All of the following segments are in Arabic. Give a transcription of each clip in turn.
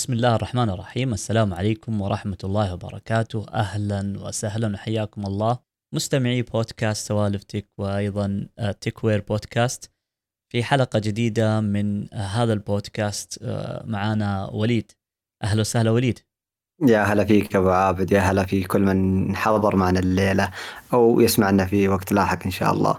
بسم الله الرحمن الرحيم. السلام عليكم ورحمة الله وبركاته. أهلا وسهلا وحياكم الله. مستمعي بودكاست سوالف تك وأيضا تك وير بودكاست. في حلقة جديدة من هذا البودكاست آه، معانا وليد. أهلا وسهلا وليد. يا هلا فيك أبو عابد يا هلا في كل من حضر معنا الليلة أو يسمعنا في وقت لاحق إن شاء الله.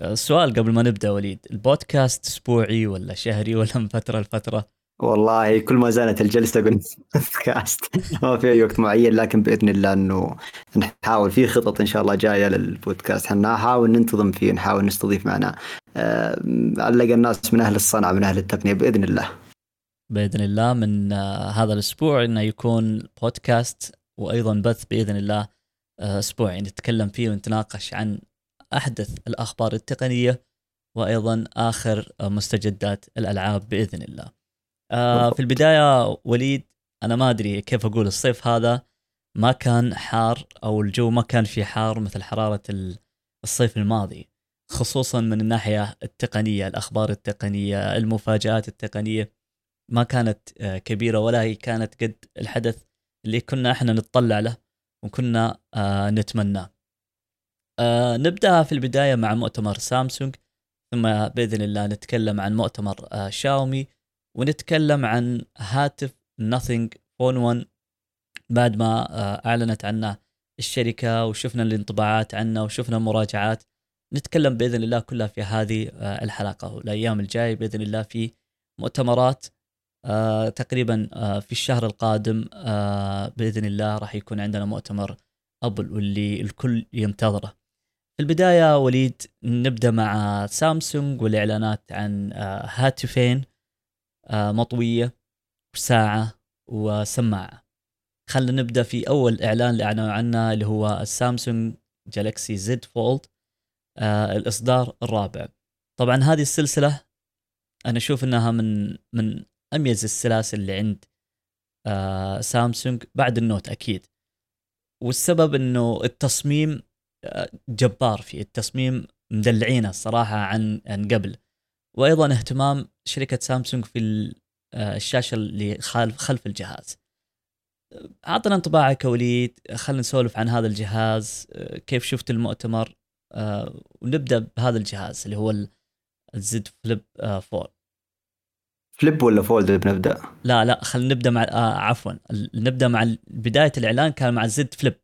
السؤال قبل ما نبدأ وليد. البودكاست أسبوعي ولا شهري ولا من فترة لفترة؟ والله كل ما زالت الجلسة أقول بودكاست ما في أي وقت معين لكن بإذن الله إنه نحاول في خطط إن شاء الله جاية للبودكاست نحاول ننتظم فيه نحاول نستضيف معنا أه علق الناس من أهل الصنعه من أهل التقنية بإذن الله. بإذن الله من آه، هذا الأسبوع إنه يكون بودكاست وأيضا بث بإذن الله آه، اسبوعي نتكلم فيه ونتناقش عن أحدث الأخبار التقنية وأيضا آخر آه، مستجدات الألعاب بإذن الله. في البداية وليد أنا ما أدري كيف أقول الصيف هذا ما كان حار أو الجو ما كان في حار مثل حرارة الصيف الماضي خصوصا من الناحية التقنية الأخبار التقنية المفاجآت التقنية. ما كانت آه، كبيرة ولا هي كانت قد الحدث اللي كنا إحنا نتطلع له وكنا آه، نتمناه. آه، نبدأ في البداية مع مؤتمر سامسونج ثم بإذن الله نتكلم عن مؤتمر شاومي. ونتكلم عن هاتف نثينج فون 1 بعد ما أعلنت عنه الشركة وشفنا الانطباعات عنه وشفنا المراجعات نتكلم بإذن الله كلها في هذه الحلقة والايام الجاية بإذن الله في مؤتمرات آه تقريبا آه في الشهر القادم آه بإذن الله راح يكون عندنا مؤتمر أبل واللي الكل ينتظره. في البداية وليد نبدأ مع سامسونج والإعلانات عن آه هاتفين آه مطوية وساعه وسماعة. خلينا نبدأ في أول إعلان اللي أعلنوا عنه اللي هو ال Samsung Galaxy Z Fold آه الإصدار الرابع. طبعا هذه السلسلة أنا أشوف إنها من من أميز السلاسل اللي عند آه سامسونج بعد النوت أكيد والسبب إنه التصميم آه جبار فيه التصميم مدلعينه الصراحه عن عن قبل وأيضا اهتمام شركة سامسونج في آه الشاشة اللي خلف خلف الجهاز. أعطنا انطباعك وليد خلينا نسولف عن هذا الجهاز آه، كيف شفت المؤتمر آه، ونبدأ بهذا الجهاز اللي هو الزد فليب 4 Flip ولا Fold بنبدأ؟ لا لا خلينا نبدأ مع آه عفوا نبدأ مع بداية الإعلان كان مع Z Flip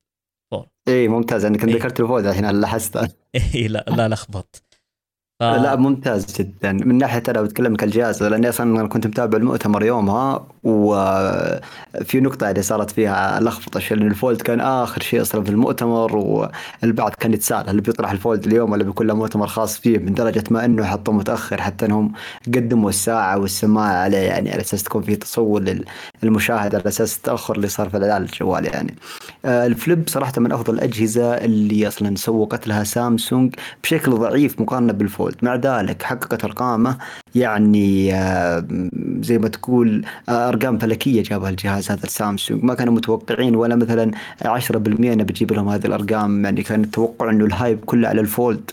4 اي ممتاز انك إيه؟ ذكرت ال Fold الحين لاحظت اي لا لا لخبطت ف... لا ممتاز جدا من ناحية أنا بتكلم كالجهاز لأني أصلا كنت متابع المؤتمر يومها وفي نقطة اللي صارت فيها لخبطة لأن ال Fold كان آخر شيء أصلا في المؤتمر والبعض كان يتساءل هل بيطرح ال Fold اليوم ولا بيكون له مؤتمر خاص فيه من درجه ما إنه حطوه متأخر حتى إنهم قدموا الساعة والسماعة عليه يعني على أساس تكون في تصور للمشاهد على أساس التأخر اللي صار في الاعلان الجوال يعني. آه، ال Flip صراحة من أفضل الأجهزة اللي أصلا سوقت لها سامسونج بشكل ضعيف مقارنة بال Fold Fold مع ذلك حققت أرقامه يعني آه، زي ما تقول آه، أرقام فلكية جابها الجهاز هذا السامسونج ما كانوا متوقعين ولا مثلا 10% إنه بتجيب لهم هذه الأرقام. يعني كان التوقع إنه ال hype كله على ال Fold.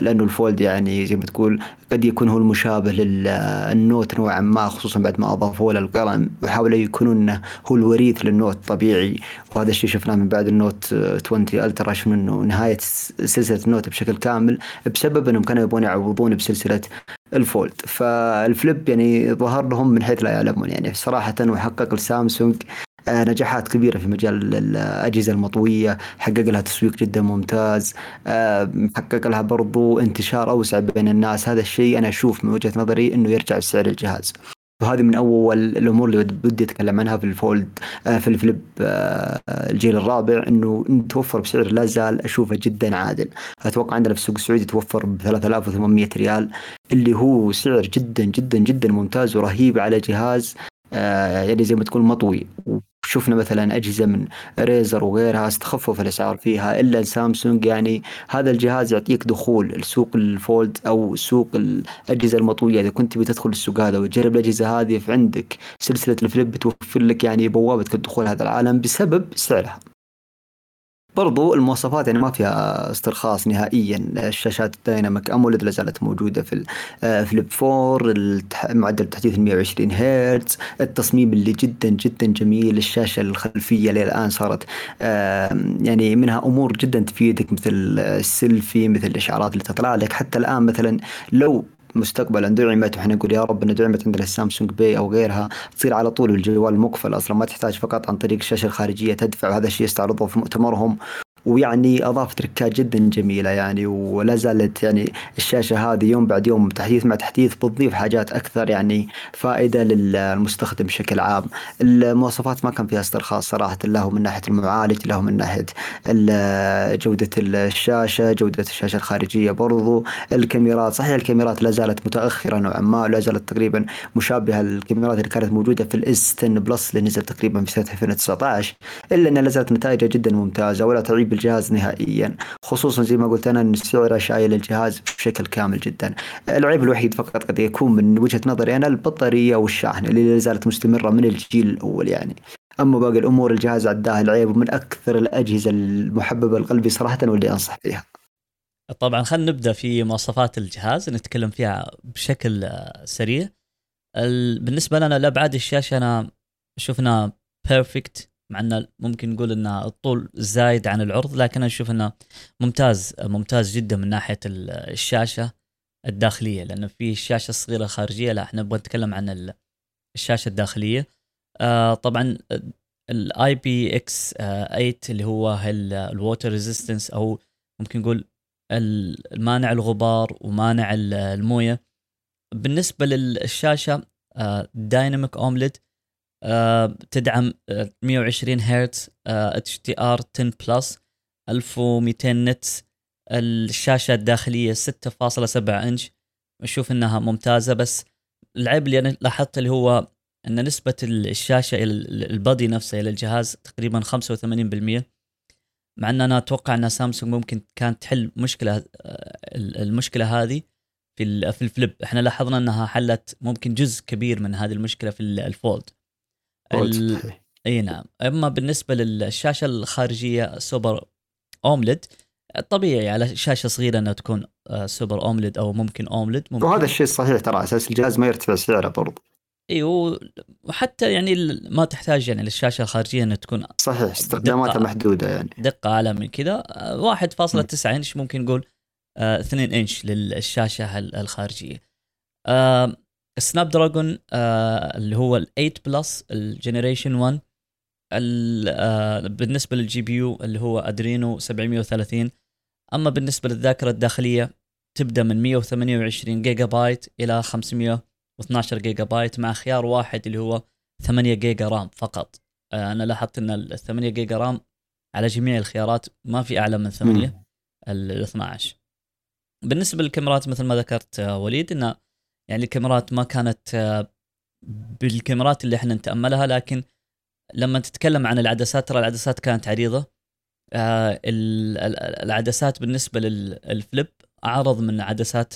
لأنه ال Fold يعني زي ما تقول قد يكون هو المشابه لل Note نوعا ما خصوصا بعد ما اضافوا له القلم. وحاولوا يكونون هو الوريث لل Note طبيعي. وهذا الشيء شفناه من بعد ال Note 20 Ultra شفنا إنه نهاية سلسلة ال Note بشكل كامل بسبب إنهم كانوا يبغون يعوضون بسلسلة ال Fold. فال Flip يعني ظهر لهم من حيث لا يعلمون. يعني صراحة وحقق السامسونج آه، نجاحات كبيرة في مجال الأجهزة المطوية حقق لها تسويق جدا ممتاز آه، حقق لها برضو انتشار أوسع بين الناس. هذا الشيء أنا أشوف من وجهة نظري أنه يرجع بسعر الجهاز. وهذه من أول الأمور اللي بدي أتكلم عنها في الفولد آه، في الفليب الجيل الرابع إنه توفر بسعر لا زال أشوفه جدا عادل. أتوقع عندنا في السوق السعودي توفر ب 3800 ريال اللي هو سعر جدا جدا جدا ممتاز ورهيب على جهاز يعني زي ما تقول مطوي. شفنا مثلا أجهزة من Razr وغيرها استخفوا الأسعار فيها إلا سامسونج يعني هذا الجهاز يعطيك دخول لسوق ال Fold أو سوق الأجهزة المطوية. إذا كنت بتدخل السوق هذا وتجرب الأجهزة هذه فعندك سلسلة ال Flip بتوفر لك يعني بوابة الدخول هذا العالم بسبب سعرها. برضو المواصفات يعني ما فيها استرخاص نهائيا. الشاشات ال Dynamic AMOLED لا زالت موجودة في ال Flip 4 معدل التحديث 120 هرتز. التصميم اللي جدا جدا جميل. الشاشة الخلفية اللي الآن صارت يعني منها أمور جدا تفيدك مثل السيلفي مثل الإشعارات اللي تطلع لك. حتى الآن مثلا لو مستقبلا. دعمت وإحنا نقول يا رب انه دعمت عندنا ال Samsung Pay أو غيرها. تصير على طول الجوال مقفل أصلا ما تحتاج فقط عن طريق الشاشة الخارجية تدفع وهذا الشيء استعرضوه في مؤتمرهم. ويعني اضاف تركات جدا جميلة يعني ولا زالت يعني الشاشة هذه يوم بعد يوم تحديث مع تحديث بتضيف حاجات أكثر يعني فائدة للمستخدم بشكل عام. المواصفات ما كان فيها استرخاص صراحة له من ناحية المعالج له من ناحية جودة الشاشة، جودة الشاشة الخارجية برضو، الكاميرات صحيح الكاميرات لا زالت متأخرة نوعا ما لا زالت تقريبا مشابهة للكاميرات اللي كانت موجودة في ال S 10 Plus اللي نزل تقريبا في سنة 2019 إلا إنها لا زالت نتائجها جدا ممتازة ولا تعيب الجهاز نهائيا خصوصا زي ما قلت أنا إن سعره شايل الجهاز بشكل كامل جدا. العيب الوحيد فقط قد يكون من وجهة نظري أنا البطارية والشاحن اللي لا زالت مستمرة من الجيل الأول يعني. أما باقي الأمور الجهاز عداه العيب ومن أكثر الأجهزة المحببة لقلبي صراحة واللي أنصح فيها. طبعا خلينا نبدأ في مواصفات الجهاز نتكلم فيها بشكل سريع. بالنسبة لنا لأبعاد الشاشة أنا شفنا بيرفكت مع إنه ممكن نقول ان الطول زايد عن العرض لكن أنا أشوف إنه ممتاز ممتاز جدا من ناحية الشاشة الداخلية لأنه في الشاشه الصغيره الخارجيه لا إحنا نبغى نتكلم عن الشاشة الداخلية. آه طبعا ال IPX 8 اللي هو ال water resistance أو ممكن نقول المانع الغبار ومانع الموية. بالنسبة للشاشة Dynamic آه، تدعم 120 هرتز HDR 10 Plus 1200 nits. الشاشة الداخلية 6.7 إنش. أشوف إنها ممتازة بس العيب اللي أنا لاحظته اللي هو إن نسبة الشاشة إلى ال body نفسه إلى الجهاز تقريبا 85% مع إن أنا أتوقع إن سامسونج ممكن كانت تحل مشكلة آه، المشكلة هذه في في ال Flip. إحنا لاحظنا إنها حلت ممكن جزء كبير من هذه المشكلة في ال Fold. ال... إي نعم. أما بالنسبة للشاشة الخارجية سوبر AMOLED طبيعي على شاشة صغيرة إنها تكون آه، Super AMOLED أو ممكن AMOLED ممكن. وهذا الشيء صحيح ترى أساس الجهاز ما يرتفع سعره برضه إي وحتى يعني ما تحتاج يعني للشاشة الخارجية إنها تكون صحيح استخداماتها محدودة يعني. دقة أعلى من كذا. 1.9 إنش ممكن نقول 2 آه، إنش للشاشة الخارجية. آه، Snapdragon آه اللي هو ال 8 Plus ال Generation 1 آه بالنسبة لل GPU اللي هو Adreno 730 أما بالنسبة للذاكرة الداخلية تبدأ من 128 جيجا بايت إلى 512 جيجا بايت مع خيار واحد اللي هو 8 جيجا RAM فقط. آه أنا لاحظت إن ال 8 جيجا RAM على جميع الخيارات ما في أعلى من 8 ال 12 بالنسبة للكاميرات مثل ما ذكرت آه، وليد انه يعني الكاميرات ما كانت آه، بالكاميرات اللي إحنا نتأملها لكن لما تتكلم عن العدسات ترى العدسات كانت عريضة. آه، العدسات بالنسبة لل Flip أعرض من عدسات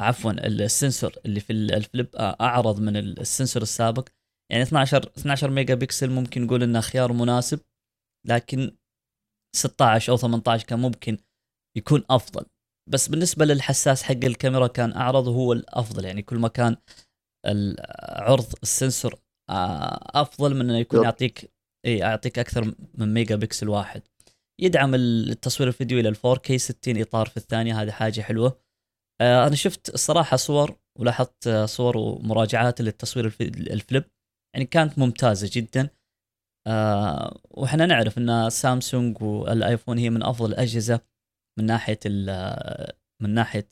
عفوا ال sensor اللي في ال Flip أعرض من ال sensor السابق. يعني 12 12 ميجا بكسل ممكن نقول إنه خيار مناسب لكن 16 أو 18 كان ممكن يكون أفضل. بس بالنسبة للحساس حق الكاميرا كان اعرض وهو الأفضل يعني كل ما كان عرض ال sensor آه، أفضل من إنه يكون يعطيك إي يعطيك أكثر من ميجا بكسل واحد. يدعم التصوير الفيديو إلى 4K 60 إطار في الثانية هذه حاجة حلوة. آه، أنا شفت الصراحة صور ولاحظت صور ومراجعات للتصوير ال Flip يعني كانت ممتازة جدا. آه، وإحنا نعرف إن سامسونج والآيفون هي من أفضل الأجهزة. من ناحية من ناحية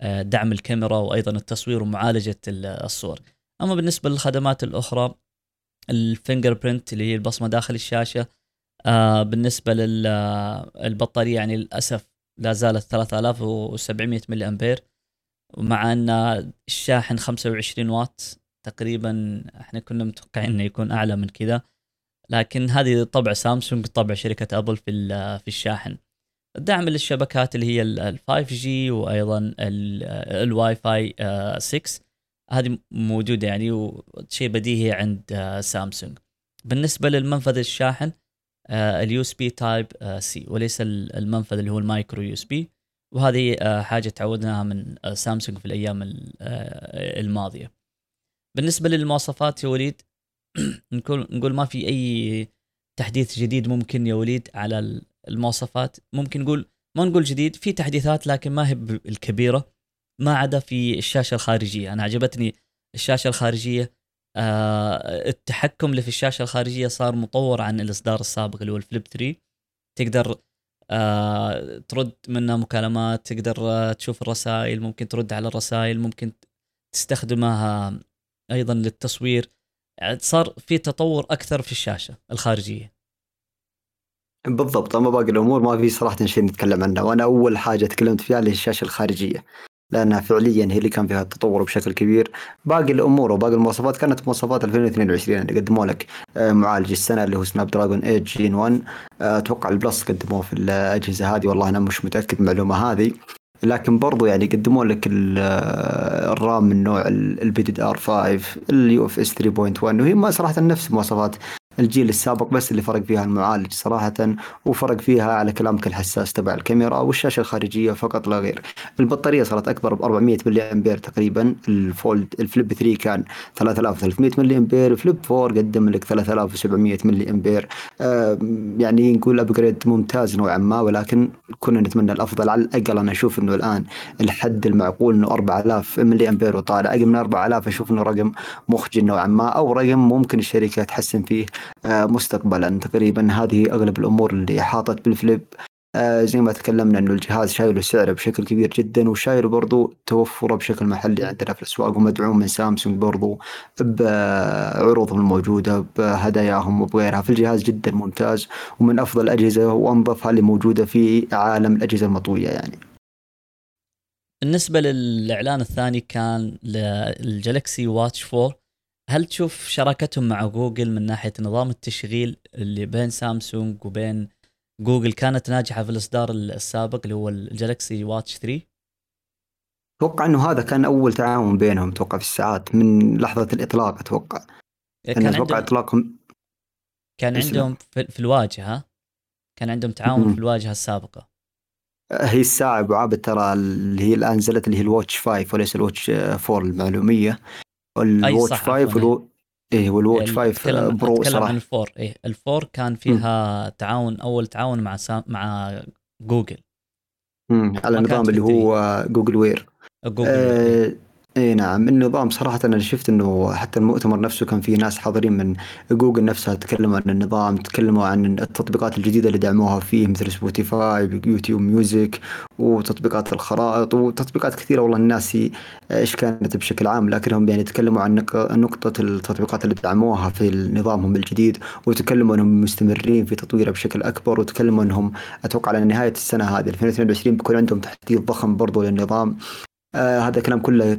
آه، دعم الكاميرا وأيضا التصوير ومعالجة الصور. أما بالنسبة للخدمات الأخرى ال fingerprint اللي هي البصمة داخل الشاشة آه، بالنسبة للبطاريه يعني للأسف لا زالت 3700 ملي امبير ومع أن الشاحن 25 واط تقريبا إحنا كنا متوقعين إنه يكون أعلى من كذا لكن هذه طبع سامسونج طبع شركة أبل في في الشاحن. دعم للشبكات اللي هي ال 5 G وأيضا الواي فاي 6 هذه موجودة يعني وشيء بديهي عند سامسونج بالنسبة للمنفذ الشاحن ال USB Type-C وليس المنفذ اللي هو ال Micro USB وهذه آه، حاجة تعودناها من آه، سامسونج في الأيام آه، الماضية. بالنسبة للمواصفات يا وليد نقول نقول ما في أي تحديث جديد ممكن يا وليد على المواصفات. ممكن نقول ما نقول جديد في تحديثات لكن ما هي الكبيرة ما عدا في الشاشة الخارجية. أنا عجبتني الشاشة الخارجية آه التحكم اللي في الشاشة الخارجية صار مطور عن الإصدار السابق اللي هو الفليب 3 تقدر آه ترد منها مكالمات تقدر آه تشوف الرسائل ممكن ترد على الرسائل ممكن تستخدمها أيضا للتصوير. صار في تطور أكثر في الشاشة الخارجية. بالضبط أما باقي الأمور ما في صراحة شيء نتكلم عنه وأنا أول حاجة تكلمت فيها اللي هي الشاشة الخارجية لأنها فعليا هي اللي كان فيها التطور بشكل كبير. باقي الأمور وباقي المواصفات كانت مواصفات 2022 اللي قدموا لك آه، معالج السنة اللي هو سناب دراجون 8 Gen 1 أتوقع ال Plus قدموه في الأجهزة هذه والله أنا مش متأكد من المعلومة هذه. لكن برضو يعني قدموا لك آه، ال RAM من نوع ال LPDDR 5 ال UFS 3.1 وهي ما صراحة نفس مواصفات الجيل السابق بس اللي فرق فيها المعالج صراحة وفرق فيها على كلامك الحساس تبع الكاميرا والشاشة الخارجية فقط لا غير. البطارية صارت أكبر ب 400 ملي أمبير تقريبا. الفولد الفليب 3 كان 3300 ملي أمبير. الفليب 4 قدم لك 3700 ملي أمبير. آه يعني نقول أبجريد ممتاز نوعا ما ولكن كنا نتمنى الأفضل. على الأقل أنا أشوف أنه الآن الحد المعقول أنه 4000 ملي أمبير وطالع. أقل من 4000 أشوف أنه رقم مخجل نوعا ما أو رقم ممكن الشركة تحسن فيه مستقبلا. تقريبا هذه أغلب الأمور اللي حاطت بالفليب. آه، زي ما تكلمنا إنه الجهاز شايله سعره بشكل كبير جدا وشايله برضو توفره بشكل محلي عندنا في الأسواق ومدعوم من سامسونج برضو بعروضهم الموجودة بهداياهم وبغيرها. فالجهاز جدا ممتاز ومن أفضل الأجهزة وانظفها اللي موجودة في عالم الأجهزة المطوية يعني. بالنسبة للإعلان الثاني كان للجالكسي واتش 4 هل تشوف شراكتهم مع جوجل من ناحية نظام التشغيل اللي بين سامسونج وبين جوجل كانت ناجحة في الإصدار السابق اللي هو الجالكسي واتش 3 أتوقع إنه هذا كان أول تعاون بينهم أتوقع في الساعات من لحظة الإطلاق أتوقع. كان أتوقع إطلاقهم كان عندهم في الواجهة كان عندهم تعاون في الواجهة السابقة. هي الساعة أبو عابد ترى اللي هي الآن نزلت اللي هي ال Watch 5 وليس ال Watch 4 للمعلومية. ال Watch 5 والو... إيه. وال Watch 5 Pro صراحة. عن ال Four إيه. ال Four كان فيها م. تعاون أول تعاون مع سا... مع جوجل. امم على النظام اللي هو جوجل وير. جوجل آه إي نعم النظام صراحة أنا شفت إنه حتى المؤتمر نفسه كان فيه ناس حاضرين من جوجل نفسها تكلموا عن النظام تكلموا عن التطبيقات الجديدة اللي دعموها فيه مثل سبوتيفاي يوتيوب ميوزك وتطبيقات الخرائط وتطبيقات كثيرة والله الناس إيش كانت بشكل عام لكنهم يعني تكلموا عن نقطة التطبيقات اللي دعموها في نظامهم الجديد وتكلموا إنهم مستمرين في تطويره بشكل أكبر وتكلموا إنهم أتوقع على نهاية السنة هذه 2022 بيكون عندهم تحديث ضخم برضو للنظام. آه هذا الكلام كله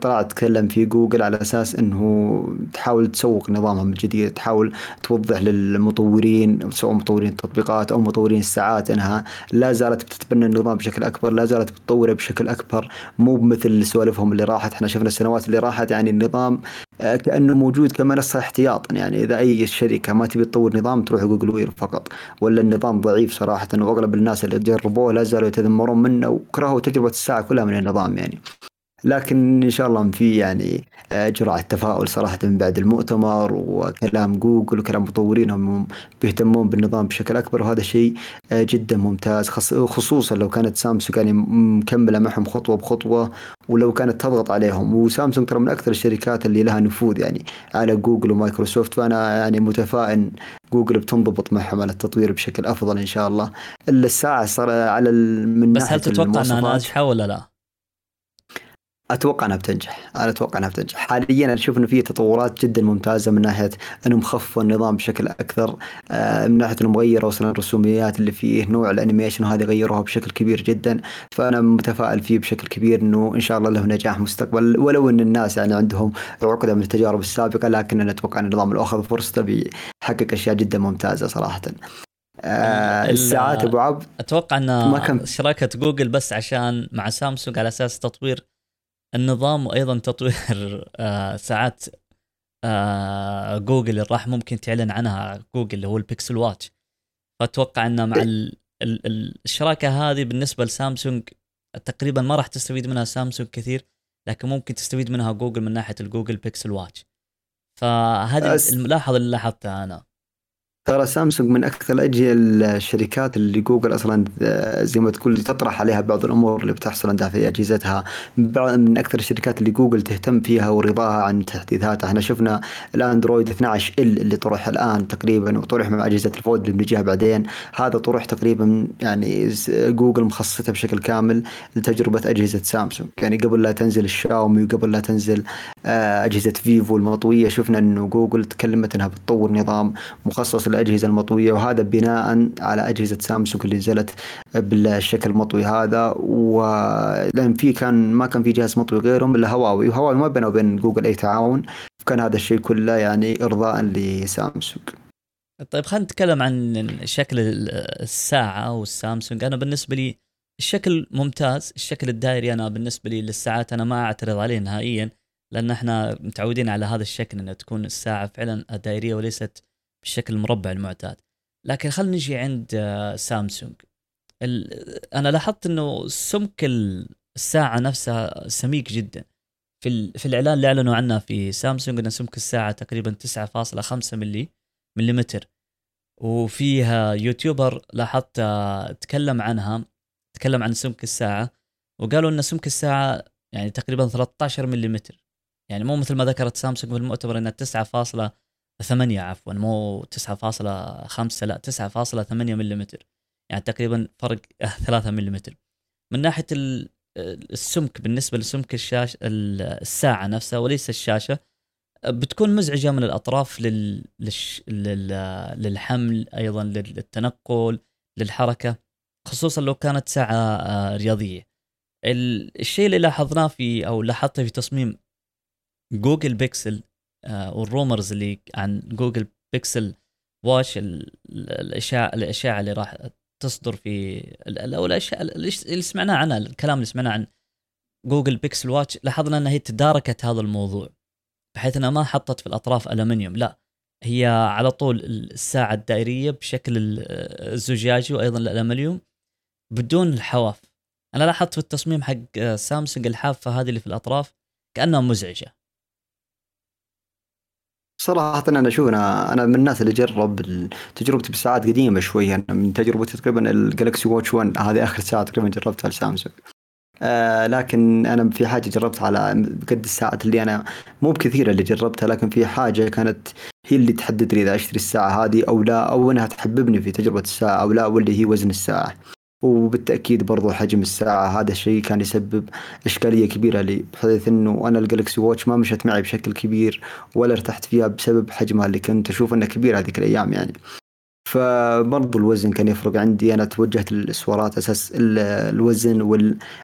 طلعت تكلم في جوجل على أساس إنه تحاول تسوق نظامهم الجديد تحاول توضح للمطورين سواء مطورين التطبيقات أو مطورين الساعات إنها لا زالت بتتبنى النظام بشكل أكبر لا زالت بتطوره بشكل أكبر. مو بمثل سوالفهم اللي راحت إحنا شفنا السنوات اللي راحت يعني النظام آه، كأنه موجود كمنصه احتياطا. يعني إذا أي شركة ما تبي تطور نظام تروح جوجل وير فقط. ولا النظام ضعيف صراحة وأغلب الناس اللي جربوه لا زالوا يتذمرون منه وكرهوا تجربة الساعة كلها من النظام يعني. لكن إن شاء الله في يعني جرعه تفاؤل صراحة من بعد المؤتمر وكلام جوجل وكلام مطورين هم بيهتمون بالنظام بشكل أكبر وهذا شيء آه، جدا ممتاز خصوصا لو كانت سامسونج يعني مكملة معهم خطوة بخطوة ولو كانت تضغط عليهم. وسامسونج ترى من أكثر الشركات اللي لها نفوذ يعني على جوجل ومايكروسوفت فأنا يعني متفائل جوجل بتنضبط معهم على التطوير بشكل أفضل إن شاء الله. إلا الساعة صار على من بس هل تتوقع انها ناجحه ولا لا؟ أتوقع إنها بتنجح. أنا أتوقع إنها بتنجح. حاليا أنا أشوف إنه في تطورات جدا ممتازة من ناحية إنهم خفوا النظام بشكل أكثر آه، من ناحية إنهم غيروا أصلا الرسوميات اللي فيه نوع ال animation وهذه غيروها بشكل كبير جدا. فأنا متفائل فيه بشكل كبير إنه إن شاء الله له نجاح مستقبل. ولو إن الناس يعني عندهم عقدة من التجارب السابقة لكن أنا أتوقع إن النظام اخذ فرصته بيحقق أشياء جدا ممتازة صراحة. آه الساعات أبو عبد؟ أتوقع إن شراكه جوجل بس عشان مع سامسونج على أساس تطوير النظام وأيضا تطوير آه، ساعات آه، جوجل اللي راح ممكن تعلن عنها جوجل اللي هو البيكسل واتش. فأتوقع إنه مع ال ال ال الشراكة هذه بالنسبة لسامسونج تقريبا ما راح تستفيد منها سامسونج كثير لكن ممكن تستفيد منها جوجل من ناحية الجوجل بيكسل واتش. فهذه الملاحظة اللي لاحظتها أنا. ترى سامسونج من أكثر الأجهزة الشركات اللي جوجل أصلا آه، زي ما تقول تطرح عليها بعض الأمور اللي بتحصل عندها في أجهزتها. من أكثر الشركات اللي جوجل تهتم فيها ورضاها عن تحديثاتها. إحنا شفنا الأندرويد 12 L اللي طرح الآن تقريبا وطرح مع أجهزة الفولد اللي بنجيها بعدين. هذا طرح تقريبا يعني جوجل مخصصته بشكل كامل لتجربة أجهزة سامسونج. يعني قبل لا تنزل الشاومي وقبل لا تنزل آه، أجهزة فيفو المطوية شفنا إنه جوجل تكلمت إنها بتطور نظام مخصص للأجهزة المطوية وهذا بناء على أجهزة سامسونج اللي نزلت بالشكل المطوي هذا. ولان في كان ما كان في جهاز مطوي غيرهم إلا هواوي. وهواوي ما بينه وبين جوجل أي تعاون. فكان هذا الشيء كله يعني ارضاء لسامسونج. طيب خلينا نتكلم عن شكل الساعة والسامسونج. أنا بالنسبة لي الشكل ممتاز الشكل الدائري أنا بالنسبة لي للساعات أنا ما أعترض عليه نهائيا لأن إحنا متعودين على هذا الشكل إنها تكون الساعة فعلا دائريه وليست بالشكل المربع المعتاد. لكن خلينا نجي عند آه، سامسونج. أنا لاحظت إنه سمك الساعة نفسها سميك جدا. في في الإعلان اللي أعلنوا عنه في سامسونج إن سمك الساعة تقريبا 9.5 ملي مليمتر. وفيها يوتيوبر لاحظت آه، تكلم عنها تكلم عن سمك الساعة وقالوا إن سمك الساعة يعني تقريبا 13 مليمتر. يعني مو مثل ما ذكرت سامسونج في المؤتمر إنها 9. 8 عفوا مو 9.5 لا 9.8 ملم يعني تقريبا فرق 3 ملم من ناحية السمك بالنسبة لسمك الشاشه الساعة نفسها وليس الشاشة بتكون مزعجة من الأطراف. للحمل أيضا للتنقل للحركة خصوصا لو كانت ساعة آه، رياضية الشيء اللي لاحظناه في أو لاحظته في تصميم جوجل بيكسل وال rumors اللي عن جوجل Pixel Watch الاشاعه الاشاعه اللي راح تصدر في أو الأشياء اللي سمعناه عنها الكلام اللي سمعناه عن جوجل Pixel Watch لاحظنا إنها هي تداركت هذا الموضوع بحيث إنها ما حطت في الأطراف ألمنيوم لا هي على طول الساعة الدائرية بشكل الزجاجي وأيضا الألمنيوم بدون الحواف. أنا لاحظت في التصميم حق سامسونج الحافة هذه اللي في الأطراف كأنها مزعجة. صراحة أنا أشوف أنا أنا من الناس اللي جرب تجربتي بالساعات قديمة شوية أنا من تجربتي تقريبا الجالكسي واتش 1 هذه آخر ساعة تقريبا جربتها لسامسونج آه لكن أنا في حاجة جربتها على قد الساعات اللي أنا مو بكثيرة اللي جربتها لكن في حاجة كانت هي اللي تحدد لي إذا أشتري الساعة هذه أو لا أو إنها تحببني في تجربة الساعة أو لا واللي هي وزن الساعة. وبالتأكيد برضو حجم الساعة هذا الشيء كان يسبب إشكالية كبيرة لي بحيث إنه أنا ال Galaxy Watch ما مشت معي بشكل كبير ولا ارتحت فيها بسبب حجمها اللي كنت أشوف انه كبير هذيك الأيام يعني. فبرضو الوزن كان يفرق عندي. أنا توجهت للسوارات أساس الوزن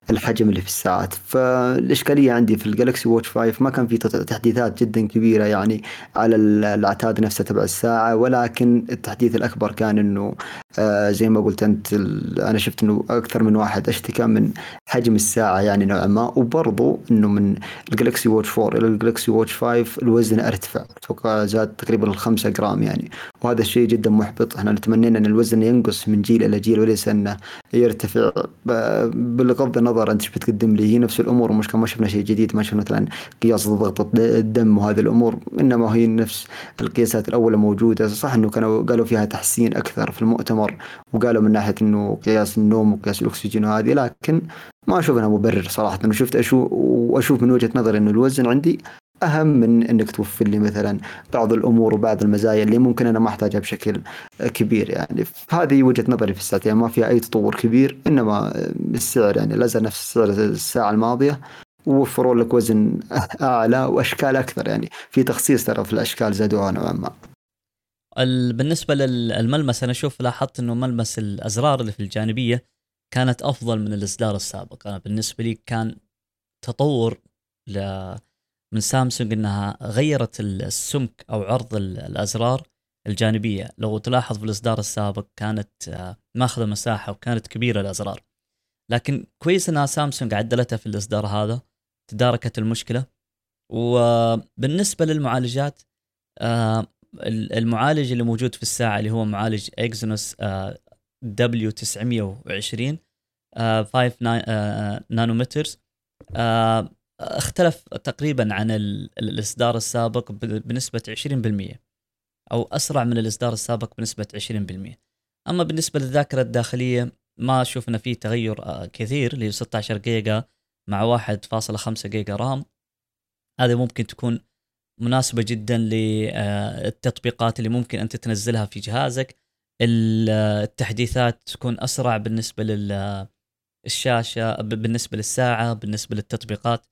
والحجم اللي في الساعات. فالإشكالية عندي في ال Galaxy Watch 5 ما كان في تحديثات جدا كبيرة يعني على العتاد نفسه تبع الساعة ولكن التحديث الأكبر كان إنه آه زي ما قلت أنت أنا شفت إنه أكثر من واحد أشتكى من حجم الساعة يعني نوعا ما. وبرضو إنه من ال Galaxy Watch 4 إلى ال Galaxy Watch 5 الوزن أرتفع. أتوقع زاد تقريبا ال 5 جرام يعني. وهذا الشيء جدا محبط. إحنا نتمنى أن الوزن ينقص من جيل إلى جيل وليس انه يرتفع. بغض النظر أنت إيش بتقدم لي؟ هي نفس الأمور مش ما شفنا شيء جديد ما شفنا مثلا قياس ضغط الدم وهذه الأمور إنما هي نفس القياسات الأولى موجودة. صح إنه كانوا قالوا فيها تحسين أكثر في المؤتمر وقالوا من ناحية إنه قياس النوم وقياس الأكسجين وهذه لكن ما أشوف انها مبرر صراحة. انه شفت أشوف وأشوف من وجهة نظري إنه الوزن عندي أهم من إنك توفر لي مثلا بعض الأمور وبعض المزايا اللي ممكن أنا ما أحتاجها بشكل كبير يعني. هذه وجهة نظري في الساعتين ما فيها أي تطور كبير إنما السعر يعني لا زال نفس سعر الساعة الماضية. ووفروا لك وزن أعلى وأشكال أكثر يعني. في تخصيص ترى في الأشكال زادوها نوعا ما. بالنسبة للملمس أنا أشوف لاحظت إنه ملمس الأزرار اللي في الجانبية كانت أفضل من الإصدار السابق. أنا بالنسبة لي كان تطور ل من سامسونج إنها غيرت السمك أو عرض الأزرار الجانبية. لو تلاحظ في الإصدار السابق كانت آه، ماخذة مساحة وكانت كبيرة الأزرار. لكن كويس إنها سامسونج عدلتها في الإصدار هذا تداركت المشكلة. وبالنسبة للمعالجات آه، المعالج اللي موجود في الساعة اللي هو معالج Exynos W920 5 nanometers اختلف تقريبا عن الإصدار السابق بنسبة 20% أو أسرع من الإصدار السابق بنسبة 20% أما بالنسبة للذاكرة الداخلية ما شفنا فيه تغير آه، كثير اللي 16 جيجا مع 1.5 جيجا رام. هذه ممكن تكون مناسبة جدا للتطبيقات اللي ممكن أنت تنزلها في جهازك. التحديثات تكون أسرع بالنسبة للشاشة بالنسبة للساعة بالنسبة للتطبيقات.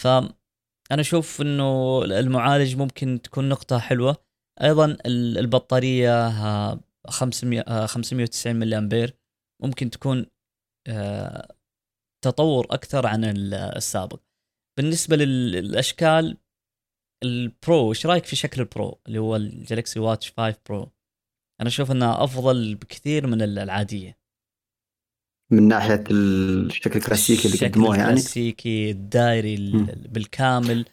فأنا أشوف أنه المعالج ممكن تكون نقطة حلوة. أيضا البطارية 500 590 ملي أمبير ممكن تكون آه، تطور أكثر عن السابق. بالنسبة للأشكال ال Pro إيش رأيك في شكل ال Pro؟ اللي هو ال Galaxy Watch 5 Pro. أنا أشوف إنها أفضل بكثير من العادية. من ناحية الشكل الكلاسيكي اللي قدموه يعني. الكلاسيكي الدائري بالكامل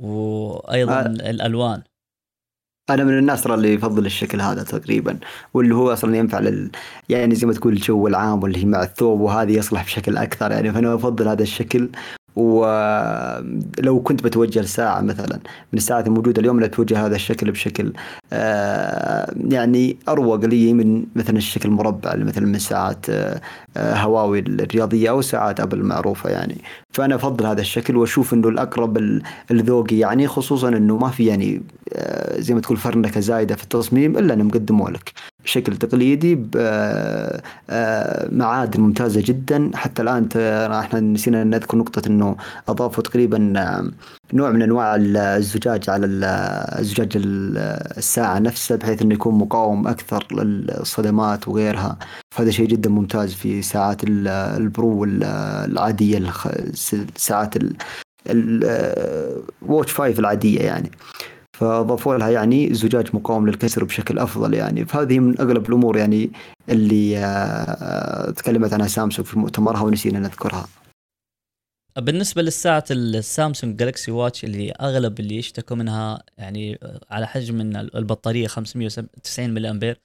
وأيضا آه. الألوان. أنا من الناس ترى اللي يفضل الشكل هذا تقريبا واللي هو أصلا ينفع لل يعني زي ما تقول الجو العام واللي مع الثوب وهذه يصلح بشكل أكثر يعني فأنا أفضل هذا الشكل. ولو كنت بتوجه لساعة مثلا من الساعات الموجودة اليوم لتوجه هذا الشكل بشكل آه، يعني أروق لي من مثلا الشكل المربع مثلا من ساعات آه، هواوي الرياضية أو ساعات أبل المعروفة يعني. فأنا أفضل هذا الشكل وأشوف أنه الأقرب الذوقي يعني خصوصا أنه ما في يعني آه، زي ما تقول فرنكة زايدة في التصميم إلا أنه مقدمه لك. بشكل تقليدي بمعادن آه، ممتازة جدا. حتى الآن إحنا نسينا نذكر نقطة إنه أضافوا تقريبا آه، نوع من أنواع الزجاج على الزجاج الساعة نفسها بحيث إنه يكون مقاوم أكثر للصدمات وغيرها. فهذا شيء جدا ممتاز في ساعات البرو العادية الساعات الواتش 5 العادية يعني. فاضافوا لها يعني زجاج مقاوم للكسر بشكل أفضل يعني فهذه من أغلب الأمور يعني اللي آه، تكلمت عنها سامسونج في مؤتمرها ونسينا نذكرها. بالنسبة للساعة السامسونج جالكسي واتش اللي أغلب اللي يشتكوا منها يعني آه، على حجم من البطارية 590 ملي امبير